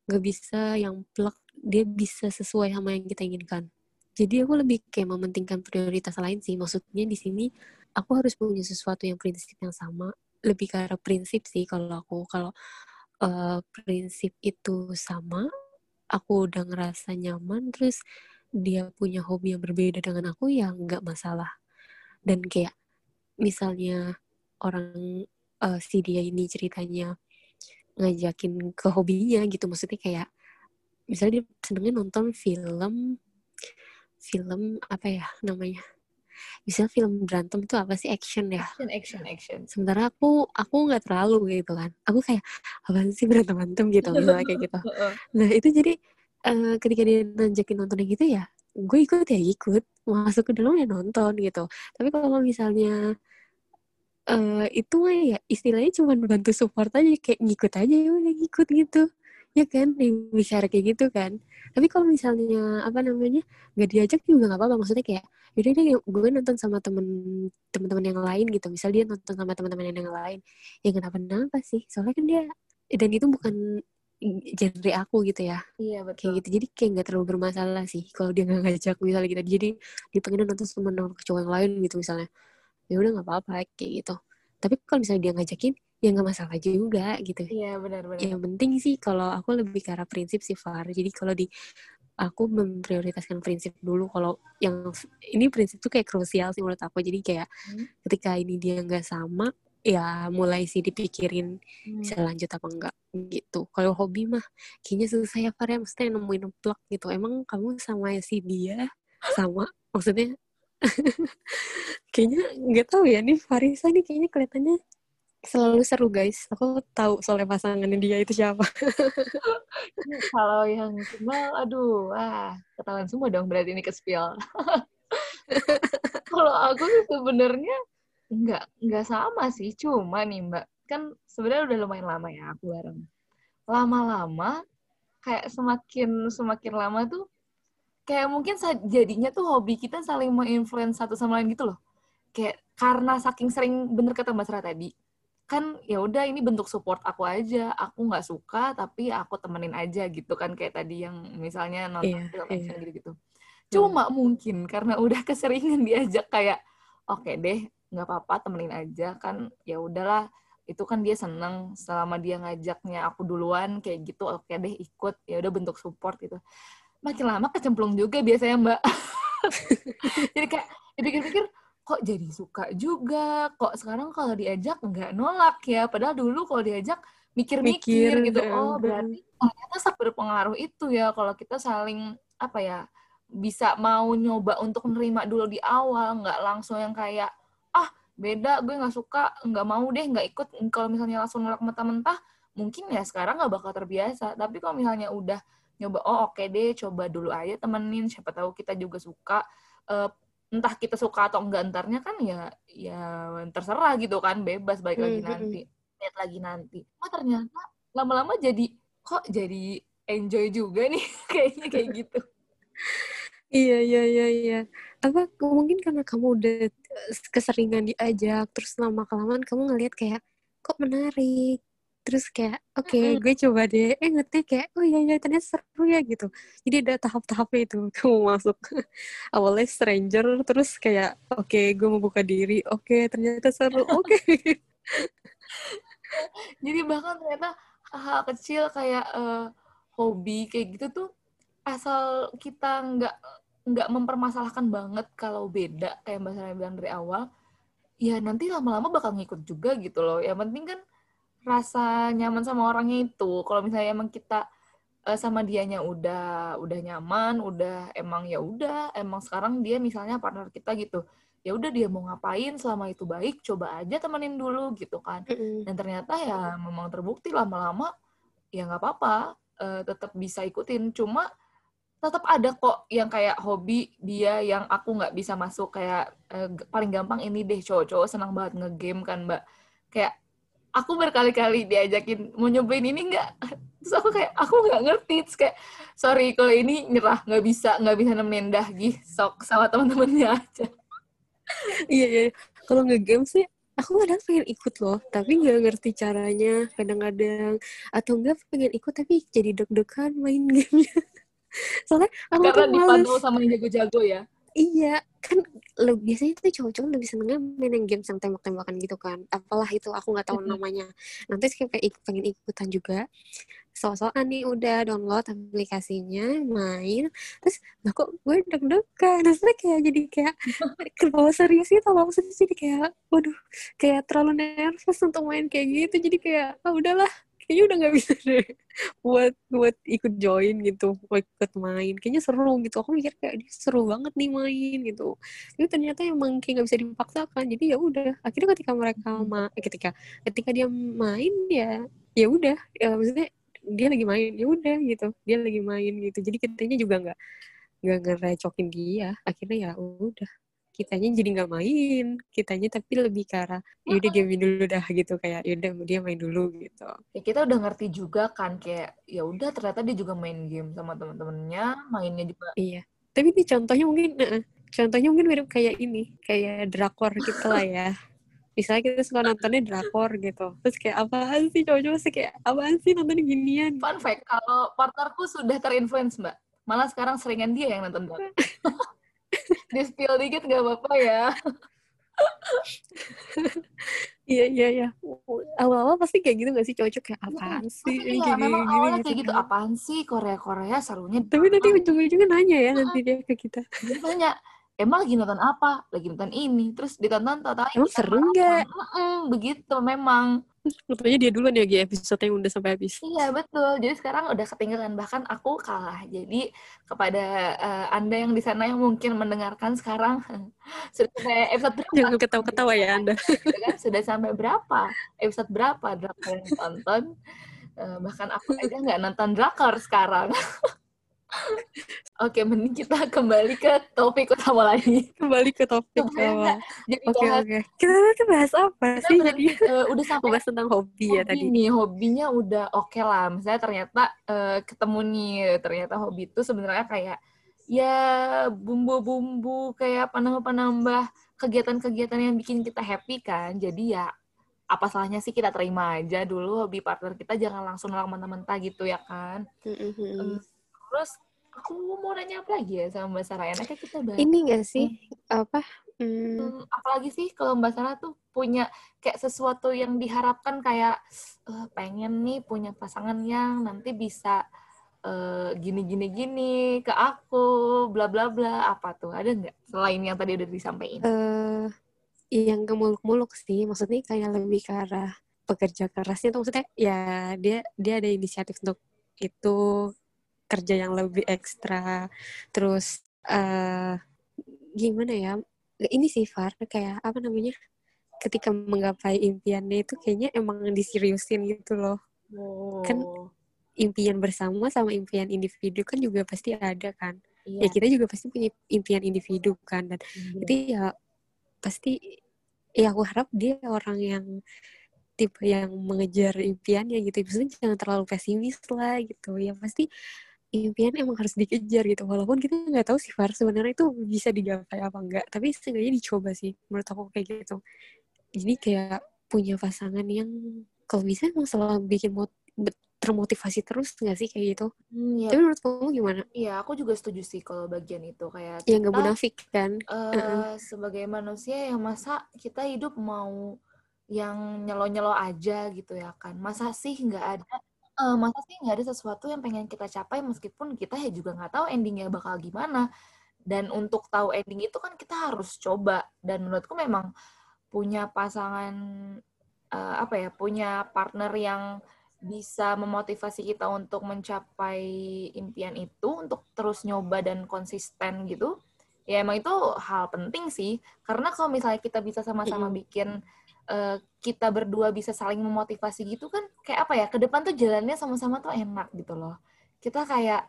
nggak bisa yang plek dia bisa sesuai sama yang kita inginkan. Jadi aku lebih kayak mementingkan prioritas lain sih. Maksudnya di sini aku harus punya sesuatu yang prinsip yang sama. Lebih ke arah prinsip sih kalau aku. Kalau eh, prinsip itu sama aku udah ngerasa nyaman terus dia punya hobi yang berbeda dengan aku ya nggak masalah. Dan kayak misalnya orang eh, si dia ini ceritanya ngajakin ke hobinya gitu maksudnya kayak misalnya dia senengnya nonton film film apa ya namanya? Misalnya film berantem itu apa sih? Action ya? Action, action, action. sementara aku aku nggak terlalu gitu kan. Aku kayak apaan sih berantem berantem gitu? Misalnya kayak gitu. Nah itu jadi eh, ketika dia nanjakin nonton yang gitu ya gue ikut ya ikut. Masuk ke dalam ya nonton gitu. Tapi kalau misalnya eh itu mah ya istilahnya cuma bantu support aja kayak ngikut aja ya udah ngikut gitu. Ya kan yang bicara kayak gitu kan. Tapi kalau misalnya apa namanya nggak diajak juga nggak apa-apa. Maksudnya kayak yaudah deh gue nonton sama temen teman-teman yang lain gitu. Misal dia nonton sama teman-teman yang lain. Ya kenapa kenapa sih? Soalnya kan dia dan itu bukan genre aku gitu ya. Iya, kayak betul. gitu. Jadi kayak nggak terlalu bermasalah sih kalau dia nggak ngajak misalnya gitu. Jadi dia pengen nonton sama cowok yang lain gitu misalnya. Ya udah nggak apa-apa kayak gitu. Tapi kalau misalnya dia ngajakin ya nggak masalah juga gitu. Iya, benar-benar. yang penting sih kalau aku lebih ke arah prinsip sih Far. Jadi kalau di aku memprioritaskan prinsip dulu. Kalau yang ini prinsip tuh kayak krusial sih menurut aku. Jadi kayak Hmm. ketika ini dia nggak sama ya mulai sih dipikirin Hmm. bisa lanjut apa enggak gitu. Kalau hobi mah kayaknya susah ya Far ya. Mesti nemuin plug gitu. Emang kamu sama si dia sama? Maksudnya? Kayaknya nggak tahu ya nih Farisa nih kayaknya kelihatannya selalu seru guys. Aku tahu soalnya pasangannya dia itu siapa. Kalau yang kenal, aduh, wah, ketahuan semua dong berarti ini ke spill. Kalau aku sih sebenarnya nggak nggak sama sih, cuma nih Mbak, kan sebenarnya udah lumayan lama ya aku bareng. Lama-lama kayak semakin semakin lama tuh kayak mungkin jadinya tuh hobi kita saling menginfluence satu sama lain gitu loh. Kayak karena saking sering bener kata Mbak Sarah tadi, kan ya udah ini bentuk support aku aja aku nggak suka tapi aku temenin aja gitu kan kayak tadi yang misalnya nonton Iya, film action gitu-gitu cuma mungkin karena udah keseringan diajak kayak oke deh nggak apa-apa temenin aja kan ya udahlah. Itu kan dia seneng selama dia ngajaknya aku duluan kayak gitu oke deh ikut. Ya udah bentuk support gitu. Makin lama kecemplung juga biasanya mbak. Jadi kayak dipikir-pikir kok jadi suka juga? Kok sekarang kalau diajak nggak nolak ya? Padahal dulu kalau diajak mikir-mikir Mikir, gitu. oh berarti ternyata sangat berpengaruh itu ya kalau kita saling apa ya bisa mau nyoba untuk menerima dulu di awal nggak langsung yang kayak ah beda gue nggak suka nggak mau deh nggak ikut. Kalau misalnya langsung nolak mentah-mentah mungkin ya sekarang nggak bakal terbiasa. Tapi kalau misalnya udah nyoba oh oke deh coba dulu aja temenin siapa tahu kita juga suka. Eh, entah kita suka atau enggak entarnya kan ya ya terserah gitu kan bebas balik lagi Hmm, hmm, nanti lihat lagi nanti. Oh ternyata lama-lama jadi kok jadi enjoy juga nih? Kayaknya kayak gitu Iya, iya, iya, iya. Apa mungkin karena kamu udah keseringan diajak, terus lama kelamaan kamu ngelihat kayak kok menarik. Terus kayak oke, Mm-mm. gue coba deh. Eh ngerti kayak oh iya iya ternyata seru ya gitu. Jadi ada tahap-tahapnya itu kamu masuk. Awalnya stranger, terus kayak oke, gue mau buka diri. Oke, ternyata seru. Oke. jadi bahkan ternyata hal kecil kayak eh, hobi kayak gitu tuh asal kita nggak nggak mempermasalahkan banget kalau beda kayak mbak Sarah bilang dari awal ya nanti lama-lama bakal ngikut juga gitu loh. Yang penting kan rasa nyaman sama orangnya itu. Kalau misalnya emang kita eh, sama dianya udah udah nyaman udah emang ya udah emang sekarang dia misalnya partner kita gitu ya udah dia mau ngapain selama itu baik coba aja temenin dulu gitu kan. Dan ternyata ya memang terbukti lama-lama ya nggak apa-apa eh, tetap bisa ikutin. Cuma tetap ada kok yang kayak hobi dia yang aku nggak bisa masuk kayak eh, paling gampang ini deh cowok-cowok senang banget ngegame kan mbak. Kayak aku berkali-kali diajakin mau nyobain ini nggak? Terus aku kayak aku nggak ngerti. Terus kayak sorry kalau ini nyerah nggak bisa nggak bisa nemenin Dahgi sok sama teman-temannya aja. Iya iya. Kalau nge-game sih aku kadang pengen ikut loh tapi nggak ngerti caranya. Kadang-kadang atau enggak pengen ikut tapi jadi deg-degan main gamenya soalnya aku karena tuh dipandu sama yang jago-jago ya. Iya kan lo biasanya tuh cowok-cowok lebih senengnya main yang games yang tembak-tembakan gitu kan. Apalah itu aku nggak tahu namanya. Nanti kayak pengen ik- pengen ikutan juga. So-soan nih udah download aplikasinya main. Terus lah kok gue deg-degan? Terus kayak jadi kayak kebawa serius gitu loh. Maksudnya jadi kayak waduh kayak terlalu nervous untuk main kayak gitu. Jadi kayak ah udahlah kayaknya udah nggak bisa deh buat buat ikut join gitu buat ikut main. Kayaknya seru gitu. Aku mikir kayak "Ini seru banget nih main gitu. Tapi ternyata emang kayak nggak bisa dipaksakan. Jadi ya udah. Akhirnya ketika mereka ma eh, ketika ketika dia main ya ya udah. Ya maksudnya dia lagi main ya udah gitu. Dia lagi main gitu. Jadi kitanya juga nggak nggak ngerecokin dia. Akhirnya ya udah kitanya jadi nggak main kitanya tapi lebih ke arah yaudah diamin dulu dah gitu kayak yaudah dia main dulu gitu ya kita udah ngerti juga kan kayak ya udah ternyata dia juga main game sama temen-temennya mainnya juga Iya. Tapi ini contohnya mungkin, eh, contohnya mungkin mirip kayak ini, kayak drakor gitu lah ya. Misalnya kita suka nontonnya drakor gitu. Terus kayak apaan sih cowok-cowok sih kayak apaan sih nonton ginian. fun fact kalau partnerku sudah terinfluence mbak malah sekarang seringan dia yang nonton drakor di spill dikit nggak apa-apa ya Iya iya iya. Awal-awal pasti kayak gitu gak sih cowok-cowok kayak apaan sih Tapi ini iya, gini, memang gini, awalnya gitu kayak gitu kan. apaan sih Korea Korea serunya Tapi nanti ujung-ujungnya nanya ya nanti dia ke kita. dia tanya emang lagi nonton apa lagi nonton ini terus ditonton tahu Emang seru nggak? begitu memang Katanya dia duluan ya episode yang udah sampai habis. Iya betul. Jadi sekarang udah ketinggalan bahkan aku kalah. Jadi kepada eh, anda yang di sana yang mungkin mendengarkan sekarang sudah sampai episode berapa? Jangan ketawa-ketawa ya Anda. Gitu kan? Sudah sampai berapa? Episode berapa drakor yang ditonton? Eh, bahkan aku aja nggak nonton drakor sekarang. Oke, mending kita kembali ke topik utama lagi. Kembali ke topik nggak jadi Oke bahas oke. Kita tadi bahas apa kita sih? Jadi eh, udah sampai bahas tentang hobi ya hobi tadi. nih hobinya udah oke lah misalnya ternyata eh, ketemu nih ternyata hobi itu sebenarnya kayak ya bumbu-bumbu kayak penambah-penambah kegiatan-kegiatan yang bikin kita happy kan jadi ya apa salahnya sih kita terima aja dulu hobi partner kita jangan langsung nolak mentah-mentah gitu ya kan Mm-mm. Em, terus aku mau nanya apa lagi ya sama Mbak Sarah? Enaknya kita bahas Ini gak sih? Apa? Hmm, Hmm, apalagi sih kalau Mbak Sarah tuh punya kayak sesuatu yang diharapkan kayak eh, pengen nih punya pasangan yang nanti bisa eh, gini gini gini ke aku bla bla bla apa tuh? Ada nggak selain yang tadi udah disampaikan? eh yang ke muluk-muluk sih, maksudnya kayak lebih ke arah pekerja kerasnya tuh maksudnya ya dia dia ada inisiatif untuk itu kerja yang lebih ekstra, terus eh gimana ya? Ini sih Far kayak apa namanya? Ketika menggapai impiannya itu kayaknya emang diseriusin gitu loh. kan Impian bersama sama impian individu kan juga pasti ada kan. iya, Ya kita juga pasti punya impian individu kan dan bener. itu ya pasti ya aku harap dia orang yang tipe yang mengejar impiannya gitu maksudnya jangan terlalu pesimis lah gitu ya pasti impian emang harus dikejar gitu. Walaupun kita nggak tahu sih Far sebenarnya itu bisa digapai apa enggak tapi setidaknya dicoba sih menurut aku kayak gitu. Jadi kayak punya pasangan yang kalau bisa emang selalu bikin mot- termotivasi terus nggak sih kayak gitu? Hmm, ya, tapi menurut kamu gimana? Iya, aku juga setuju sih kalau bagian itu. Kayak ya nggak munafik kan? eh sebagai manusia yang masa kita hidup mau yang nyelo-nyelo aja gitu ya kan. Masa sih nggak ada eh, masa sih nggak ada sesuatu yang pengen kita capai meskipun kita ya juga nggak tahu endingnya bakal gimana. Dan untuk tahu ending itu kan kita harus coba. Dan menurutku memang punya pasangan eh, apa ya punya partner yang bisa memotivasi kita untuk mencapai impian itu untuk terus nyoba dan konsisten gitu ya emang itu hal penting sih. Karena kalau misalnya kita bisa sama-sama Mm-mm. bikin eh, kita berdua bisa saling memotivasi gitu kan kayak apa ya ke depan tuh jalannya sama-sama tuh enak gitu loh. Kita kayak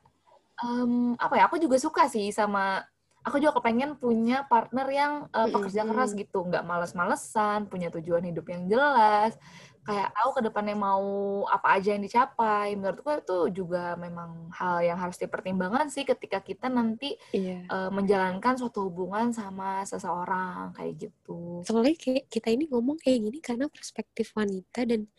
em, apa ya aku juga suka sih sama aku juga kepengen punya partner yang Mm-mm. pekerja keras gitu. Nggak males-malesan punya tujuan hidup yang jelas kayak tahu ke depannya mau apa aja yang dicapai. Menurutku itu juga memang hal yang harus dipertimbangkan sih ketika kita nanti Iya. uh, menjalankan suatu hubungan sama seseorang kayak gitu. Soalnya kayak kita ini ngomong kayak gini karena perspektif wanita dan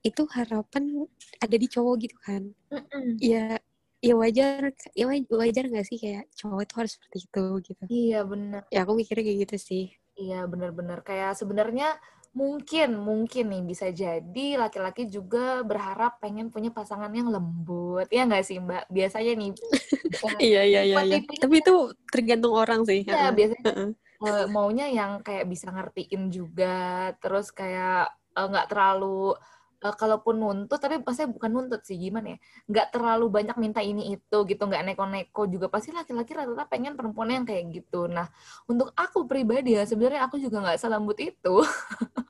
itu harapan ada di cowok gitu kan. Mm-mm. Ya ya wajar ya waj- wajar nggak sih kayak cowok itu harus seperti itu gitu. Iya bener. Ya aku mikirnya kayak gitu sih. Iya bener-bener kayak sebenarnya mungkin mungkin nih bisa jadi laki-laki juga berharap pengen punya pasangan yang lembut. Ya nggak sih mbak? Biasanya nih Iya iya iya. iya. Tapi itu tergantung orang sih. ya biasanya maunya yang kayak bisa ngertiin juga. Terus kayak eh, nggak terlalu eh, kalaupun nuntut tapi pasti bukan nuntut sih gimana ya? Nggak terlalu banyak minta ini itu gitu nggak neko-neko juga. Pasti laki-laki rata-rata pengen perempuan yang kayak gitu. Nah untuk aku pribadi ya sebenarnya aku juga nggak selembut itu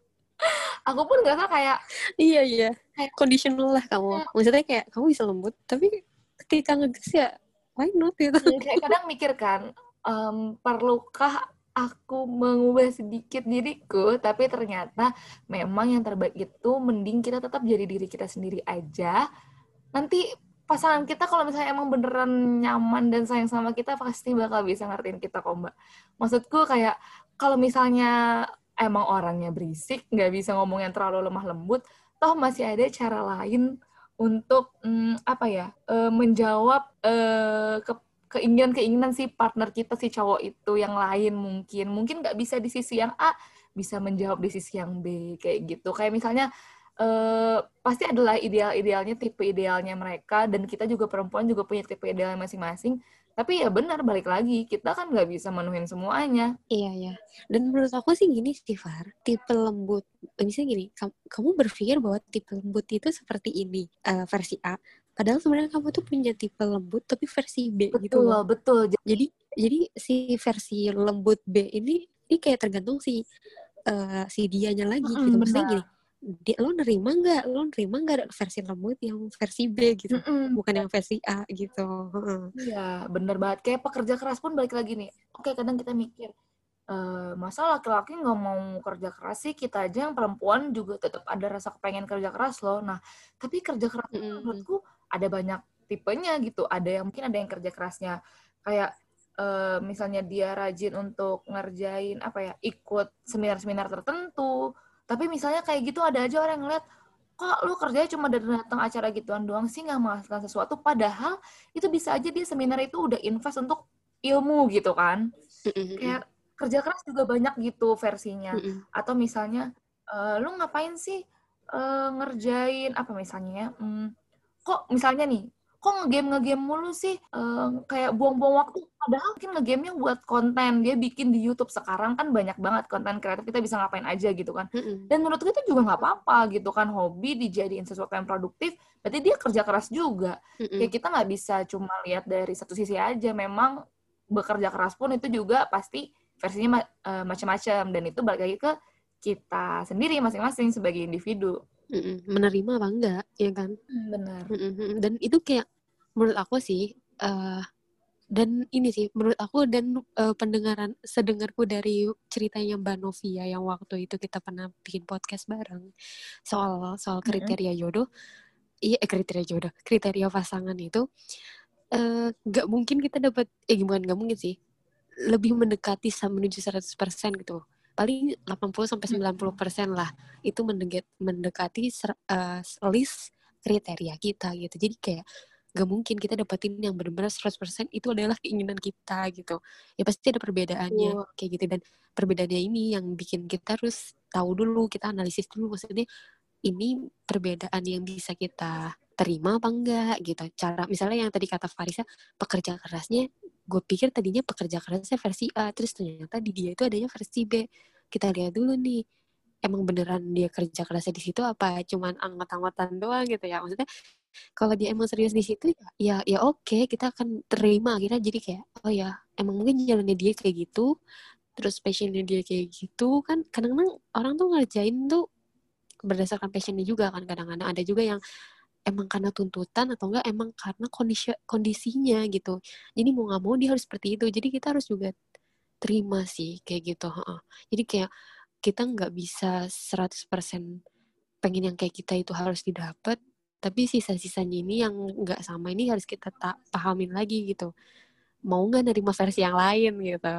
aku pun nggak kayak Iya iya. Kayak- Conditional lah kamu. Iya. Maksudnya kayak kamu bisa lembut tapi ketika ngegas ya why not gitu. ya, kayak kadang mikir kan em, perlukah aku mengubah sedikit diriku tapi ternyata memang yang terbaik itu mending kita tetap jadi diri kita sendiri aja nanti pasangan kita kalau misalnya emang beneran nyaman dan sayang sama kita pasti bakal bisa ngertiin kita kok mbak maksudku kayak kalau misalnya emang orangnya berisik nggak bisa ngomong yang terlalu lemah lembut toh masih ada cara lain untuk mm, apa ya eh, menjawab ke keinginan-keinginan si partner kita si cowok itu yang lain mungkin. Mungkin nggak bisa di sisi yang A bisa menjawab di sisi yang B kayak gitu. Kayak misalnya eh, pasti adalah ideal-idealnya tipe idealnya mereka dan kita juga perempuan juga punya tipe idealnya masing-masing tapi ya benar balik lagi kita kan nggak bisa menuhin semuanya Iya ya. Dan menurut aku sih gini sih Far, tipe lembut. Misalnya gini, kamu, berpikir bahwa tipe lembut itu seperti ini eh, versi A. Padahal sebenarnya kamu tuh punya tipe lembut tapi versi B gitu betul loh. betul Jadi jadi si versi lembut B ini ini kayak tergantung si eh, si dianya lagi Mm-mm, gitu. Maksudnya gini, dia, lo nerima nggak? Lo nerima nggak versi lembut yang versi B gitu? Mm-mm. Bukan yang versi A gitu. Iya, bener banget. Kayak pekerja keras pun balik lagi nih. Oke, kadang kita mikir, eh masa laki-laki nggak mau kerja keras sih? Kita aja yang perempuan juga tetap ada rasa kepengen kerja keras loh. Nah, tapi kerja keras Mm-mm. menurutku ada banyak tipenya gitu. Ada yang mungkin ada yang kerja kerasnya kayak eh, misalnya dia rajin untuk ngerjain apa ya, ikut seminar-seminar tertentu. Tapi misalnya kayak gitu ada aja orang yang ngeliat, kok lu kerjanya cuma dari datang acara gituan doang sih nggak menghasilkan sesuatu. Padahal itu bisa aja dia seminar itu udah invest untuk ilmu gitu kan. Kayak kerja keras juga banyak gitu versinya. Atau misalnya, eh, lu ngapain sih eh, ngerjain apa misalnya ya? Hmm, kok misalnya nih, kok ngegame ngegame mulu sih? Eh, kayak buang-buang waktu. Padahal mungkin ngegamenya buat konten. Dia bikin di YouTube sekarang kan banyak banget konten kreatif kita bisa ngapain aja gitu kan. Mm-mm. Dan menurut itu juga nggak apa-apa gitu kan hobi dijadiin sesuatu yang produktif. Berarti dia kerja keras juga. Mm-mm. Kayak kita nggak bisa cuma lihat dari satu sisi aja. Memang bekerja keras pun itu juga pasti versinya ma- eh, macam-macam dan itu balik lagi ke kita sendiri masing-masing sebagai individu. Mm-mm. Menerima apa enggak, ya kan? benar. Mm-mm, mm-mm. Dan itu kayak menurut aku sih eh dan ini sih menurut aku dan eh, pendengaran sedengarku dari ceritanya Mbak Novia yang waktu itu kita pernah bikin podcast bareng soal soal kriteria jodoh. Iya eh, kriteria jodoh kriteria pasangan itu eh, nggak mungkin kita dapat eh gimana nggak mungkin sih lebih mendekati sama menuju 100% gitu. Paling 80 sampai 90% lah itu mendekat, mendekati ser- eh, list kriteria kita gitu. Jadi kayak gak mungkin kita dapetin yang benar-benar 100% itu adalah keinginan kita gitu. Ya pasti ada perbedaannya Betul. kayak gitu. Dan perbedaannya ini yang bikin kita harus tahu dulu kita analisis dulu maksudnya ini perbedaan yang bisa kita terima apa enggak gitu. Cara misalnya yang tadi kata Farisa pekerja kerasnya gue pikir tadinya pekerja kerasnya versi A terus ternyata di dia itu adanya versi B. Kita lihat dulu nih emang beneran dia kerja kerasnya di situ apa? Cuman anggot-anggotan doang gitu ya. Maksudnya kalau dia emang serius di situ ya ya oke kita akan terima akhirnya. Jadi kayak oh ya emang mungkin jalannya dia kayak gitu terus passionnya dia kayak gitu kan kadang-kadang orang tuh ngerjain tuh berdasarkan passionnya juga kan. Kadang-kadang ada juga yang emang karena tuntutan atau enggak emang karena kondisi kondisinya gitu. Jadi mau nggak mau dia harus seperti itu. Jadi kita harus juga terima sih kayak gitu heeh. jadi kayak kita nggak bisa 100% pengen yang kayak kita itu harus didapat tapi sisa-sisanya ini yang nggak sama ini harus kita tak pahamin lagi gitu. Mau nggak nerima versi yang lain gitu.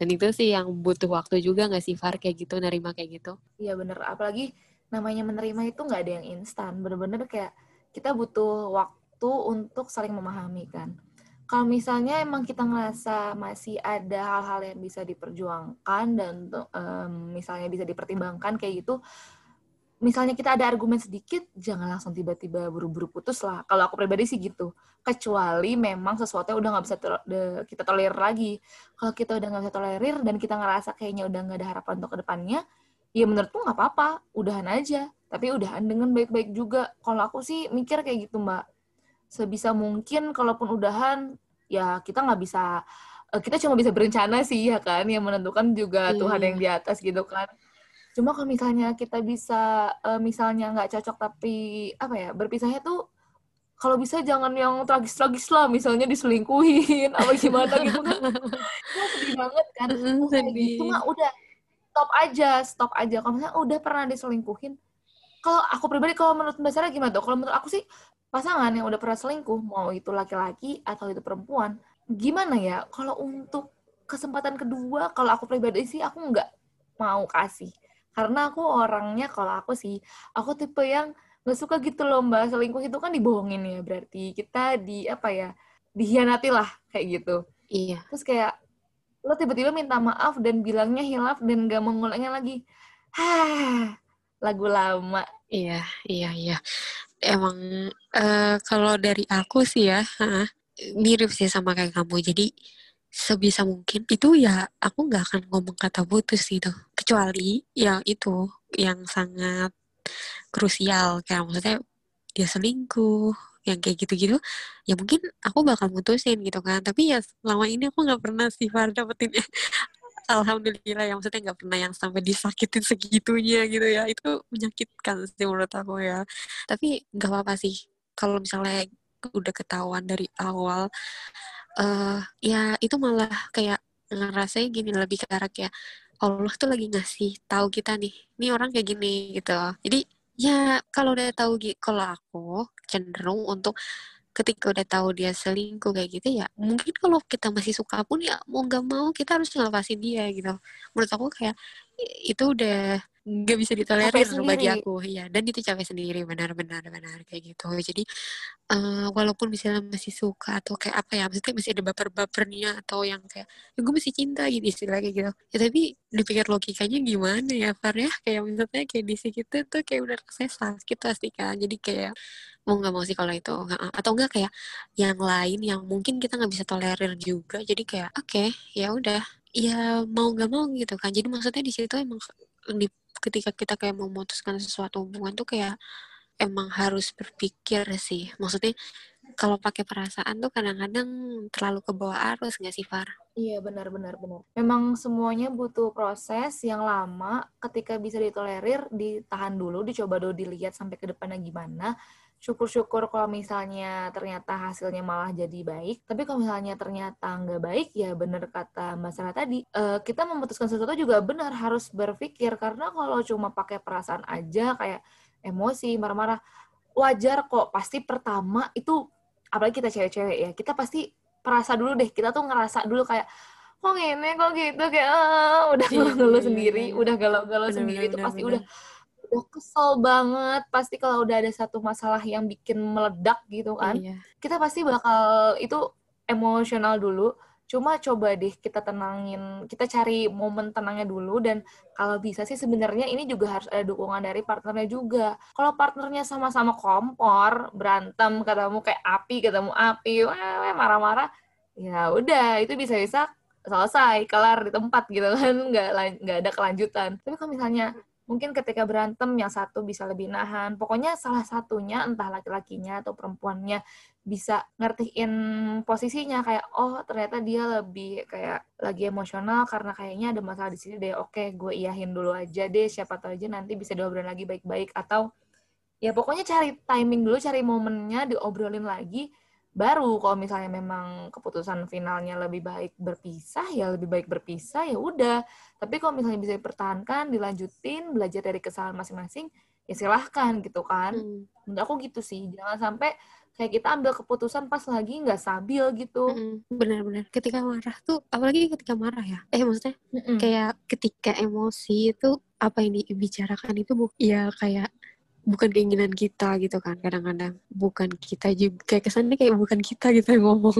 Dan itu sih yang butuh waktu juga nggak sih Far? Kayak gitu nerima kayak gitu. Iya bener. Apalagi namanya menerima itu nggak ada yang instan. Bener-bener kayak kita butuh waktu untuk saling memahami kan. Kalau misalnya emang kita ngerasa masih ada hal-hal yang bisa diperjuangkan dan um, misalnya bisa dipertimbangkan kayak gitu misalnya kita ada argumen sedikit, jangan langsung tiba-tiba buru-buru putus lah. Kalau aku pribadi sih gitu. Kecuali memang sesuatu yang udah nggak bisa to kita tolerir lagi. Kalau kita udah nggak bisa tolerir dan kita ngerasa kayaknya udah nggak ada harapan untuk ke depannya, ya menurutku nggak apa-apa, udahan aja. Tapi udahan dengan baik-baik juga. Kalau aku sih mikir kayak gitu mbak. Sebisa mungkin, kalaupun udahan, ya kita nggak bisa, eh, kita cuma bisa berencana sih ya kan, yang menentukan juga Tuhan yang di atas gitu kan Cuma kalau misalnya kita bisa uh, misalnya nggak cocok tapi apa ya berpisahnya tuh kalau bisa jangan yang tragis-tragis lah misalnya diselingkuhin apa gimana gitu kan. Itu sedih banget kan sedih. cuma udah stop aja stop aja. Kalau misalnya udah pernah diselingkuhin kalau aku pribadi kalau menurut mbak Sarah gimana tuh? Kalau menurut aku sih pasangan yang udah pernah selingkuh mau itu laki-laki atau itu perempuan gimana ya? Kalau untuk kesempatan kedua kalau aku pribadi sih aku nggak mau kasih karena aku orangnya kalau aku sih aku tipe yang nggak suka gitu loh mbak. Selingkuh itu kan dibohongin ya berarti kita di apa ya dihianati lah kayak gitu. Iya. Terus kayak lo tiba-tiba minta maaf dan bilangnya hilaf dan gak mengulangnya lagi. Hah lagu lama. Iya iya iya. Emang uh, kalau dari aku sih ya uh, mirip sih sama kayak kamu. Jadi sebisa mungkin itu ya aku nggak akan ngomong kata putus gitu kecuali yang itu yang sangat krusial. Kayak maksudnya dia selingkuh yang kayak gitu-gitu ya mungkin aku bakal mutusin gitu kan. Tapi ya selama ini aku nggak pernah sih Far dapetin alhamdulillah yang maksudnya nggak pernah yang sampai disakitin segitunya gitu ya. Itu menyakitkan sih menurut aku ya. Tapi nggak apa-apa sih kalau misalnya udah ketahuan dari awal uh, ya itu malah kayak ngerasanya gini lebih ke arah kayak Allah tuh lagi ngasih tahu kita nih, ini orang kayak gini gitu. Jadi ya kalau udah tahu kalau aku cenderung untuk ketika udah tahu dia selingkuh kayak gitu ya mungkin kalau kita masih suka pun ya mau nggak mau kita harus ngelepasin dia gitu menurut aku kayak itu udah nggak bisa ditolerir bagi aku. Ya dan itu capek sendiri. Benar-benar benar kayak gitu. Jadi uh, walaupun misalnya masih suka atau kayak apa ya maksudnya masih ada baper-bapernya atau yang kayak ya gue masih cinta gitu istilah kayak gitu. Ya tapi dipikir logikanya gimana ya Far ya? Kayak misalnya kayak di kita tuh kayak udah saya sakit pasti kan jadi kayak mau nggak mau sih kalau itu. Atau enggak kayak yang lain yang mungkin kita nggak bisa tolerir juga. Jadi kayak oke okay, ya udah ya mau nggak mau gitu kan jadi maksudnya di situ emang di ketika kita kayak memutuskan sesuatu hubungan tuh kayak emang harus berpikir sih. Maksudnya kalau pakai perasaan tuh kadang-kadang terlalu ke bawah arus nggak sih Far? Iya benar benar benar. Memang semuanya butuh proses yang lama. Ketika bisa ditolerir, ditahan dulu, dicoba dulu dilihat sampai ke depannya gimana syukur-syukur kalau misalnya ternyata hasilnya malah jadi baik. Tapi kalau misalnya ternyata nggak baik, ya bener kata Mbak Sarah tadi, uh, kita memutuskan sesuatu juga benar harus berpikir. Karena kalau cuma pakai perasaan aja, kayak emosi, marah-marah, wajar kok. Pasti pertama itu, apalagi kita cewek-cewek ya, kita pasti perasa dulu deh. Kita tuh ngerasa dulu kayak, kok gini, kok gitu, kayak uh, udah iya, galau-galau iya, sendiri, iya. udah galau-galau sendiri, itu pasti udah udah kesel banget. Pasti kalau udah ada satu masalah yang bikin meledak gitu kan iya. kita pasti bakal itu emosional dulu. Cuma coba deh kita tenangin kita cari momen tenangnya dulu. Dan kalau bisa sih sebenarnya ini juga harus ada dukungan dari partnernya juga. Kalau partnernya sama-sama kompor berantem ketemu kayak api ketemu api wah marah-marah ya udah itu bisa-bisa selesai kelar di tempat gitu kan. Nggak nggak ada kelanjutan. Tapi kalau misalnya mungkin ketika berantem yang satu bisa lebih nahan. Pokoknya salah satunya entah laki-lakinya atau perempuannya bisa ngertiin posisinya. Kayak oh ternyata dia lebih kayak lagi emosional karena kayaknya ada masalah di sini deh. Oke gue iyahin dulu aja deh. Siapa tahu aja nanti bisa diobrolin lagi baik-baik. Atau ya pokoknya cari timing dulu cari momennya diobrolin lagi baru kalau misalnya memang keputusan finalnya lebih baik berpisah ya lebih baik berpisah ya udah tapi kalau misalnya bisa dipertahankan dilanjutin belajar dari kesalahan masing-masing ya silahkan gitu kan Hmm. menurut aku gitu sih jangan sampai kayak kita ambil keputusan pas lagi nggak stabil gitu Mm-mm. Benar-benar. Ketika marah tuh, apalagi ketika marah ya. Eh maksudnya Mm-mm. kayak ketika emosi itu apa yang dibicarakan itu bu ya kayak bukan keinginan kita gitu kan kadang-kadang. Bukan kita juga kayak kesannya kayak bukan kita gitu yang ngomong.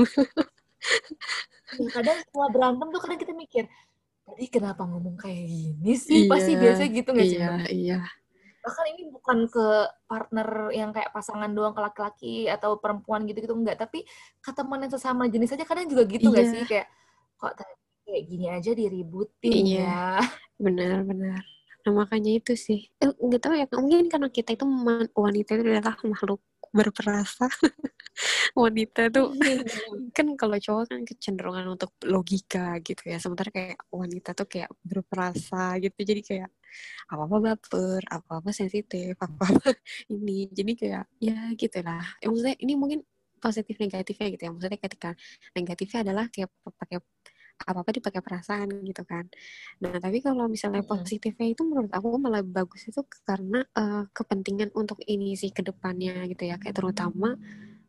Ya, kadang setelah berantem tuh kadang kita mikir tadi kenapa ngomong kayak gini sih? Pasti Iya, biasa gitu nggak sih iya iya. Bahkan ini bukan ke partner yang kayak pasangan doang ke laki-laki atau perempuan gitu-gitu enggak tapi ke teman yang sesama jenis aja kadang juga gitu nggak Iya. sih? Kayak kok tadi kayak gini aja diributin Iya. ya? Benar-benar nah makanya itu sih. Eh, nggak tahu ya mungkin karena kita itu wanita itu adalah makhluk berperasa. Wanita tuh kan kalau cowok kan kecenderungan untuk logika gitu ya. Sementara kayak wanita tuh kayak berperasa gitu. Jadi kayak apa apa baper apa apa sensitif apa apa ini. Jadi kayak ya gitulah ya, maksudnya ini mungkin positif negatifnya gitu ya. Maksudnya ketika negatifnya adalah kayak pakai apa apa dipakai perasaan gitu kan. Nah tapi kalau misalnya positifnya itu menurut aku malah bagus itu karena eh, kepentingan untuk ini sih ke depannya gitu ya. Kayak terutama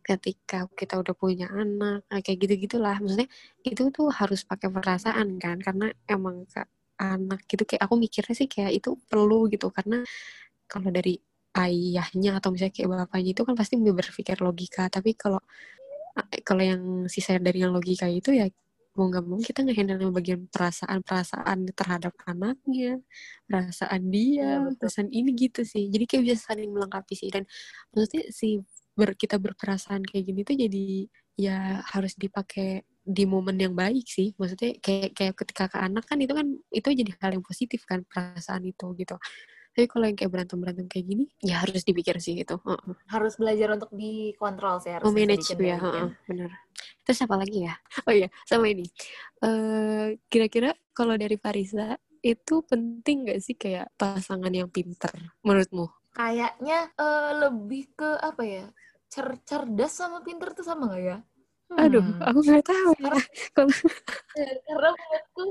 ketika kita udah punya anak nah, kayak gitu gitulah maksudnya itu tuh harus pakai perasaan kan karena emang ke anak gitu kayak aku mikirnya sih kayak itu perlu gitu. Karena kalau dari ayahnya atau misalnya kayak bapaknya itu kan pasti berpikir logika. Tapi kalau kalau yang sisa dari yang logika itu ya mau nggak mau kita ngehandle bagian perasaan-perasaan terhadap anaknya perasaan dia betul. perasaan ini gitu sih. Jadi kayak bisa saling melengkapi sih. Dan maksudnya si ber, kita berperasaan kayak gini tuh jadi ya harus dipakai di momen yang baik sih. Maksudnya kayak kayak ketika ke anak kan itu kan itu jadi hal yang positif kan perasaan itu gitu tapi kalau yang kayak berantem berantem kayak gini ya harus dipikir sih itu Heeh. harus belajar untuk dikontrol sih harus oh manage ya dikendalikan. heeh, bener. Terus apa lagi ya? Oh iya sama ini. Eh kira-kira kalau dari Farisa itu penting gak sih kayak pasangan yang pinter menurutmu? Kayaknya eh, lebih ke apa ya? Cer cerdas sama pinter tuh sama nggak ya? Aduh Hmm. aku nggak tahu Ya, karena menurutku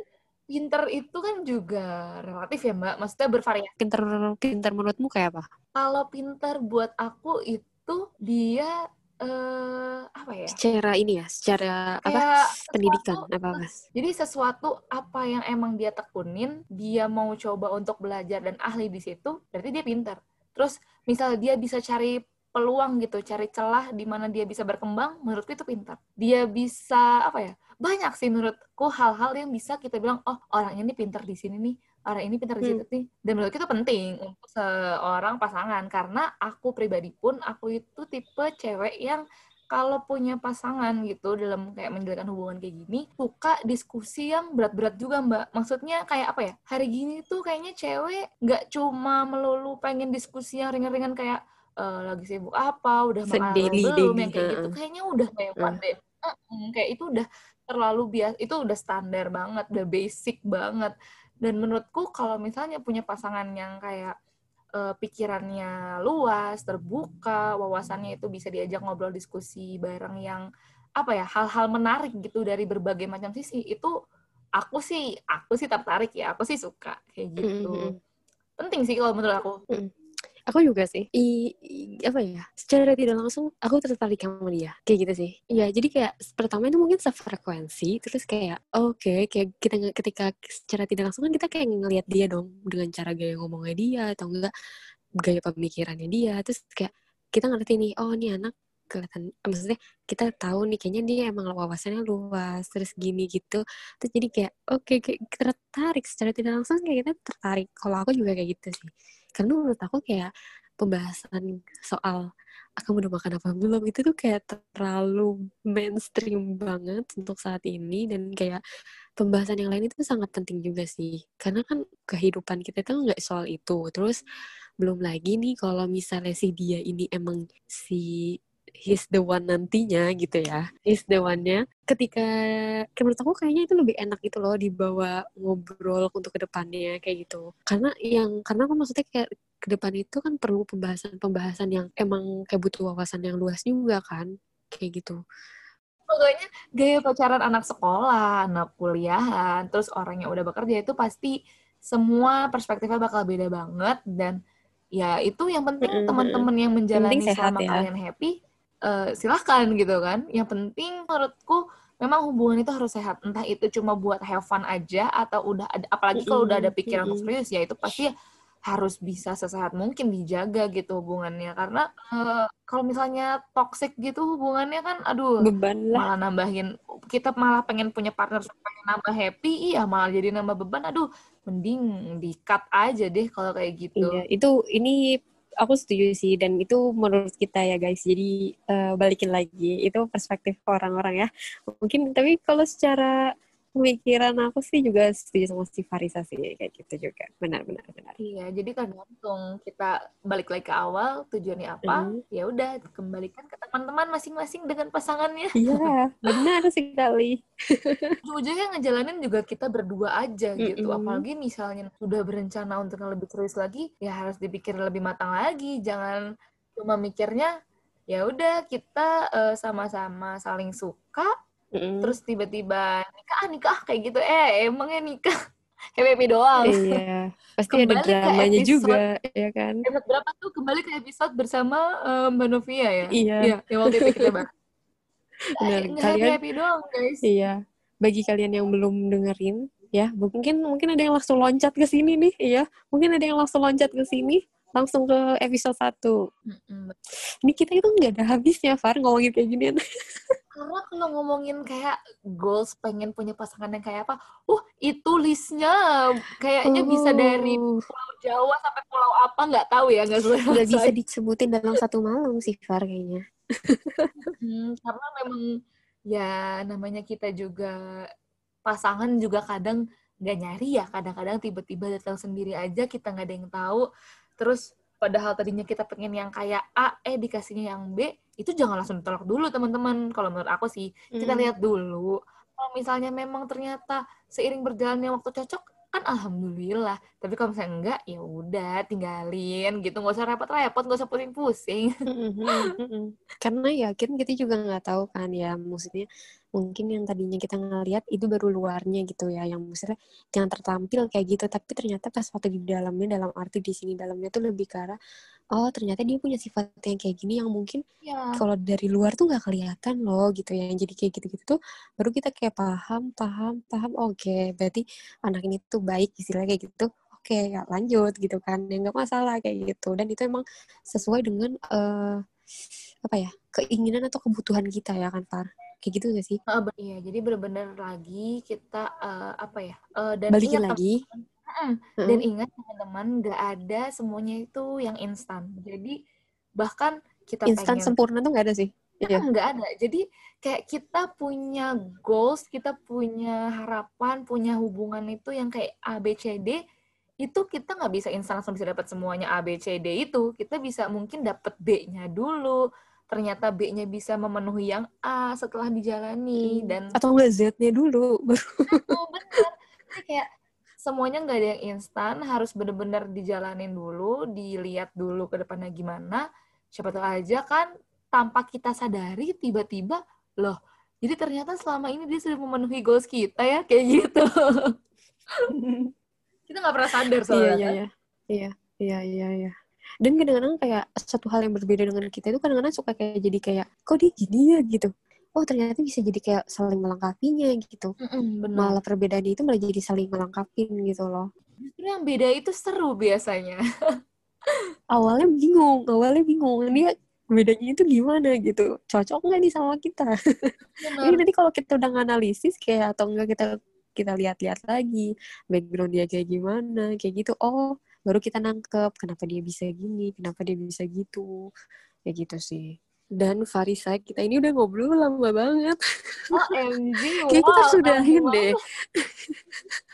pinter itu kan juga relatif ya mbak. Maksudnya bervariasi. Pinter pinter menurutmu kayak apa? Kalau pinter buat aku itu dia eh apa ya? Secara ini ya secara apa? Kayak pendidikan sesuatu- apa? Apa jadi sesuatu apa yang emang dia tekunin dia mau coba untuk belajar dan ahli di situ berarti dia pinter. Terus misal dia bisa cari peluang gitu cari celah di mana dia bisa berkembang menurutku itu pintar. Dia bisa apa ya banyak sih menurutku hal-hal yang bisa kita bilang oh orang ini pintar di sini nih orang ini pintar di Hmm. situ nih. Dan menurutku itu penting untuk seorang pasangan karena aku pribadi pun aku itu tipe cewek yang kalau punya pasangan gitu dalam kayak menjalankan hubungan kayak gini suka diskusi yang berat-berat juga mbak. Maksudnya kayak apa ya hari gini tuh kayaknya cewek nggak cuma melulu pengen diskusi yang ringan-ringan kayak eh, lagi sibuk apa udah makan belum yang kayak gitu. Kayaknya udah lewat deh Mm-mm, kayak itu udah terlalu biasa itu udah standar banget udah basic banget. Dan menurutku kalau misalnya punya pasangan yang kayak eh, pikirannya luas, terbuka, wawasannya itu bisa diajak ngobrol diskusi bareng yang apa ya hal-hal menarik gitu dari berbagai macam sisi itu aku sih aku sih tertarik ya aku sih suka kayak gitu. Mm-mm. penting sih kalau menurut aku Aku juga sih. I, i- apa ya? Secara tidak langsung aku tertarik sama dia. Kayak gitu sih. Iya, jadi kayak pertama itu mungkin sefrekuensi, terus kayak oke, kayak kita ketika secara tidak langsung kan kita kayak ngelihat dia dong dengan cara gaya ngomongnya dia atau enggak gaya pemikirannya dia. Terus kayak kita ngerti nih, oh ini anak kelihatan maksudnya kita tahu nih kayaknya dia emang wawasannya luas terus gini gitu. Terus jadi kayak oke kayak tertarik secara tidak langsung kayak kita tertarik. Kalau aku juga kayak gitu sih. Karena menurut aku kayak pembahasan soal aku udah makan apa belum itu tuh kayak terlalu mainstream banget untuk saat ini. Dan kayak pembahasan yang lain itu sangat penting juga sih. Karena kan kehidupan kita itu nggak soal itu. Terus belum lagi nih kalau misalnya si dia ini emang si he's the one nantinya gitu ya. He's the one-nya. Ketika kayak menurut aku kayaknya itu lebih enak gitu loh dibawa ngobrol untuk ke depannya kayak gitu. Karena yang karena aku maksudnya kayak ke depan itu kan perlu pembahasan-pembahasan yang emang kayak butuh wawasan yang luas juga kan kayak gitu. Pokoknya gaya pacaran anak sekolah anak kuliahan terus orang yang udah bekerja itu pasti semua perspektifnya bakal beda banget dan ya itu yang penting teman-teman yang menjalani Penting sehat selama ya. kalian happy eh, silahkan gitu kan. Yang penting menurutku memang hubungan itu harus sehat. Entah itu cuma buat have fun aja atau udah ada apalagi kalau udah ada pikiran untuk serius ya itu pasti harus bisa sesehat mungkin dijaga gitu hubungannya. Karena eh, kalau misalnya toxic gitu hubungannya kan aduh Beban lah. malah nambahin kita malah pengen punya partner supaya nambah happy iya malah jadi nambah beban. Aduh mending di cut aja deh kalau kayak gitu. Iya, itu ini aku setuju sih dan itu menurut kita ya guys. Jadi eh, balikin lagi itu perspektif orang-orang ya. Mungkin tapi kalau secara pemikiran aku sih juga setuju sama si Farisa sih kayak gitu juga. Benar benar benar. Iya, jadi tergantung kita balik lagi ke awal tujuannya apa, Mhm. ya udah kembalikan ke teman-teman masing-masing dengan pasangannya. Iya, benar sekali. Ujung-ujungnya ngejalanin juga kita berdua aja gitu. Mm-mm. Apalagi misalnya sudah berencana untuk lebih serius lagi, ya harus dipikir lebih matang lagi. Jangan cuma mikirnya ya udah kita eh, sama-sama saling suka, Terus tiba-tiba nikah ah, nikah kayak gitu. Eh, emangnya nikah happy doang. Iya, pasti ada Kembali dramanya episode juga, ya kan? Episode berapa tuh kembali ke episode bersama eh, Mbak Novia ya? Iya. Iya, yang waktu itu kita bahas. Benar, Nggak kalian happy-happy doang, guys. Iya, bagi kalian yang belum dengerin, ya mungkin mungkin ada yang langsung loncat ke sini nih, iya. Mungkin ada yang langsung loncat ke sini, langsung ke episode 1. Mm-mm. Ini kita itu nggak ada habisnya, Far, ngomongin kayak ginian. Karena kalau ngomongin kayak goals pengen punya pasangan yang kayak apa, uh itu listnya kayaknya bisa dari Oh, Pulau Jawa sampai Pulau apa nggak tahu ya nggak nggak bisa disebutin dalam satu malam sih, Far, kayaknya. Hmm, karena memang ya namanya kita juga pasangan juga kadang nggak nyari ya kadang-kadang tiba-tiba datang sendiri aja kita nggak ada yang tahu. Terus padahal tadinya kita pengen yang kayak A eh dikasihnya yang B itu jangan langsung ditolak dulu teman-teman. Kalau menurut aku sih kita Hmm. lihat dulu. Kalau misalnya memang ternyata seiring berjalannya waktu cocok kan alhamdulillah. Tapi kalau misalnya enggak ya udah tinggalin gitu. Nggak usah repot-repot nggak usah pusing-pusing. Mm-mm. Karena yakin kita juga nggak tahu kan ya, maksudnya mungkin yang tadinya kita ngeliat itu baru luarnya gitu ya, yang maksudnya yang tertampil kayak gitu, tapi ternyata pas waktu di dalamnya, dalam arti di sini dalamnya tuh lebih ke arah, oh ternyata dia punya sifat yang kayak gini yang mungkin ya kalau dari luar tuh nggak kelihatan loh gitu ya, yang jadi kayak gitu-gitu tuh baru kita kayak paham, paham, paham, oke, berarti anak ini tuh baik istilahnya kayak gitu. Oke, ya lanjut gitu kan, ya nggak masalah kayak gitu. Dan itu emang sesuai dengan eh, apa ya keinginan atau kebutuhan kita ya kan Far kayak gitu gak sih be- Iya, jadi benar-benar lagi kita eh, apa ya? eh, dan balikin ingat lagi mm, dan ingat teman-teman nggak ada semuanya itu yang instan. Jadi bahkan kita instan pengen sempurna tuh nggak ada sih iya Mm, nggak ada. Jadi kayak kita punya goals, kita punya harapan, punya hubungan itu yang kayak A, B, C, D, itu kita nggak bisa instan langsung bisa dapat semuanya A, B, C, D itu. Kita bisa mungkin dapat B-nya dulu. Ternyata B-nya bisa memenuhi yang A setelah dijalani. Dan atau enggak Z-nya dulu Oh, bener. Jadi kayak semuanya nggak ada yang instan, harus bener-bener dijalanin dulu, dilihat dulu ke depannya gimana. Siapa tahu aja kan, tanpa kita sadari, tiba-tiba, loh, jadi ternyata selama ini dia sudah memenuhi goals kita ya, kayak gitu. kita nggak pernah sadar iya soalnya. iya iya iya iya iya iya dan kadang-kadang kayak satu hal yang berbeda dengan kita itu kadang-kadang suka kayak jadi kayak kok dia gini ya? gitu. Oh ternyata bisa jadi kayak saling melengkapinya gitu. Bener. malah perbedaan itu malah jadi saling melengkapin gitu loh. Justru yang beda itu seru biasanya. awalnya bingung awalnya bingung dia bedanya itu gimana? gitu. Cocok nggak nih sama kita? Ini nanti kalau kita udah nganalisis kayak atau enggak kita kita lihat-lihat lagi background dia kayak gimana kayak gitu. Oh baru kita nangkep kenapa dia bisa gini kenapa dia bisa gitu. Kayak gitu sih. Dan Farisa kita ini udah ngobrol lama banget. OMG, kayak kita sudahin deh.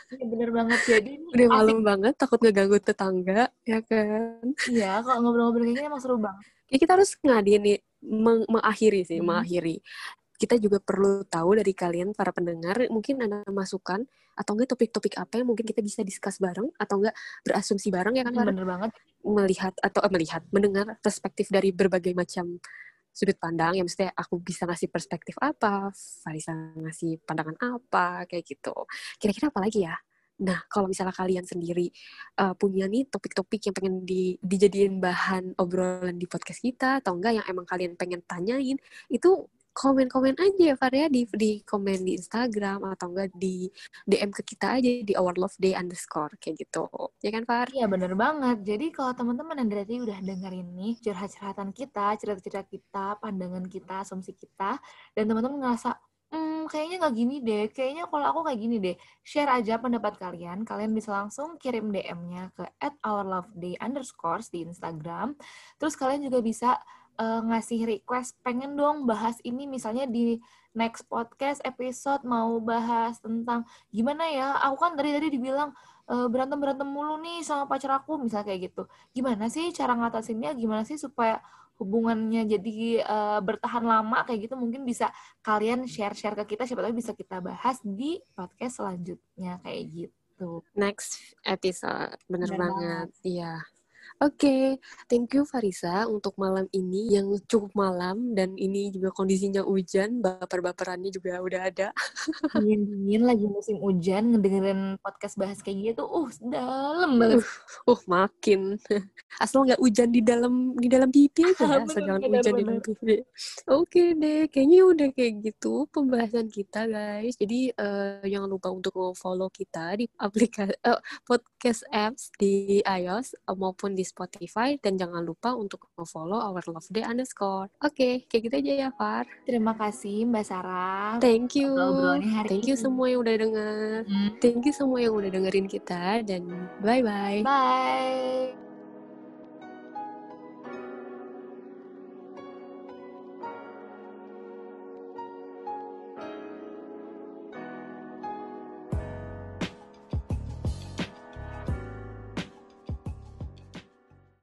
Iya, bener banget. Jadi udah malam banget takut ngeganggu tetangga ya kan? Iya, kalau ngobrol-ngobrol kayak gini emang seru banget. kayak kita harus ngadain nih meng- mengakhiri sih Hmm. mengakhiri kita juga perlu tahu dari kalian para pendengar mungkin ada masukan atau enggak topik-topik apa yang mungkin kita bisa discuss bareng atau enggak berasumsi bareng ya kan? Bener banget. melihat atau eh, melihat mendengar perspektif dari berbagai macam sudut pandang ya maksudnya aku bisa ngasih perspektif apa Farisa ngasih pandangan apa kayak gitu kira-kira apa lagi ya Nah, kalau misalnya kalian sendiri uh, punya nih topik-topik yang pengen di, dijadiin bahan obrolan di podcast kita, atau enggak yang emang kalian pengen tanyain, itu komen-komen aja ya Far ya di, komen di Instagram atau enggak di DM ke kita aja di our love day underscore kayak gitu ya kan Far? Iya bener banget jadi kalau teman-teman yang berarti udah dengerin nih curhat-curhatan kita cerita-cerita kita pandangan kita asumsi kita dan teman-teman ngerasa hmm, kayaknya nggak gini deh, kayaknya kalau aku kayak gini deh. Share aja pendapat kalian, kalian bisa langsung kirim DM-nya ke at ourloveday underscore di Instagram. Terus kalian juga bisa uh, ngasih request pengen dong bahas ini misalnya di next podcast episode mau bahas tentang gimana ya? Aku kan dari tadi dibilang uh, berantem berantem mulu nih sama pacar aku misalnya kayak gitu. Gimana sih cara ngatasinnya? Gimana sih supaya hubungannya jadi uh, bertahan lama kayak gitu? Mungkin bisa kalian share share ke kita siapa tahu bisa kita bahas di podcast selanjutnya kayak gitu. Next episode bener, bener banget. Iya Oke, okay. thank you Farisa untuk malam ini yang cukup malam dan ini juga kondisinya hujan, baper-baperannya juga udah ada. Dingin-dingin lagi musim hujan, ngedengerin podcast bahas kayak gitu, uh dalam banget. Uh, uh makin. Asal nggak hujan di dalam di dalam pipi aja, asal jangan hujan di dalam pipi. Oke okay deh, kayaknya udah kayak gitu pembahasan kita guys. Jadi uh, jangan lupa untuk follow kita di aplikasi uh, podcast apps di iOS maupun di Spotify dan jangan lupa untuk follow our love day underscore. Oke, okay, kayak gitu aja ya, Far. Terima kasih Mbak Sarah. Thank you. Hari Thank you ini. semua yang udah denger. Hmm. Thank you semua yang udah dengerin kita dan bye-bye. Bye.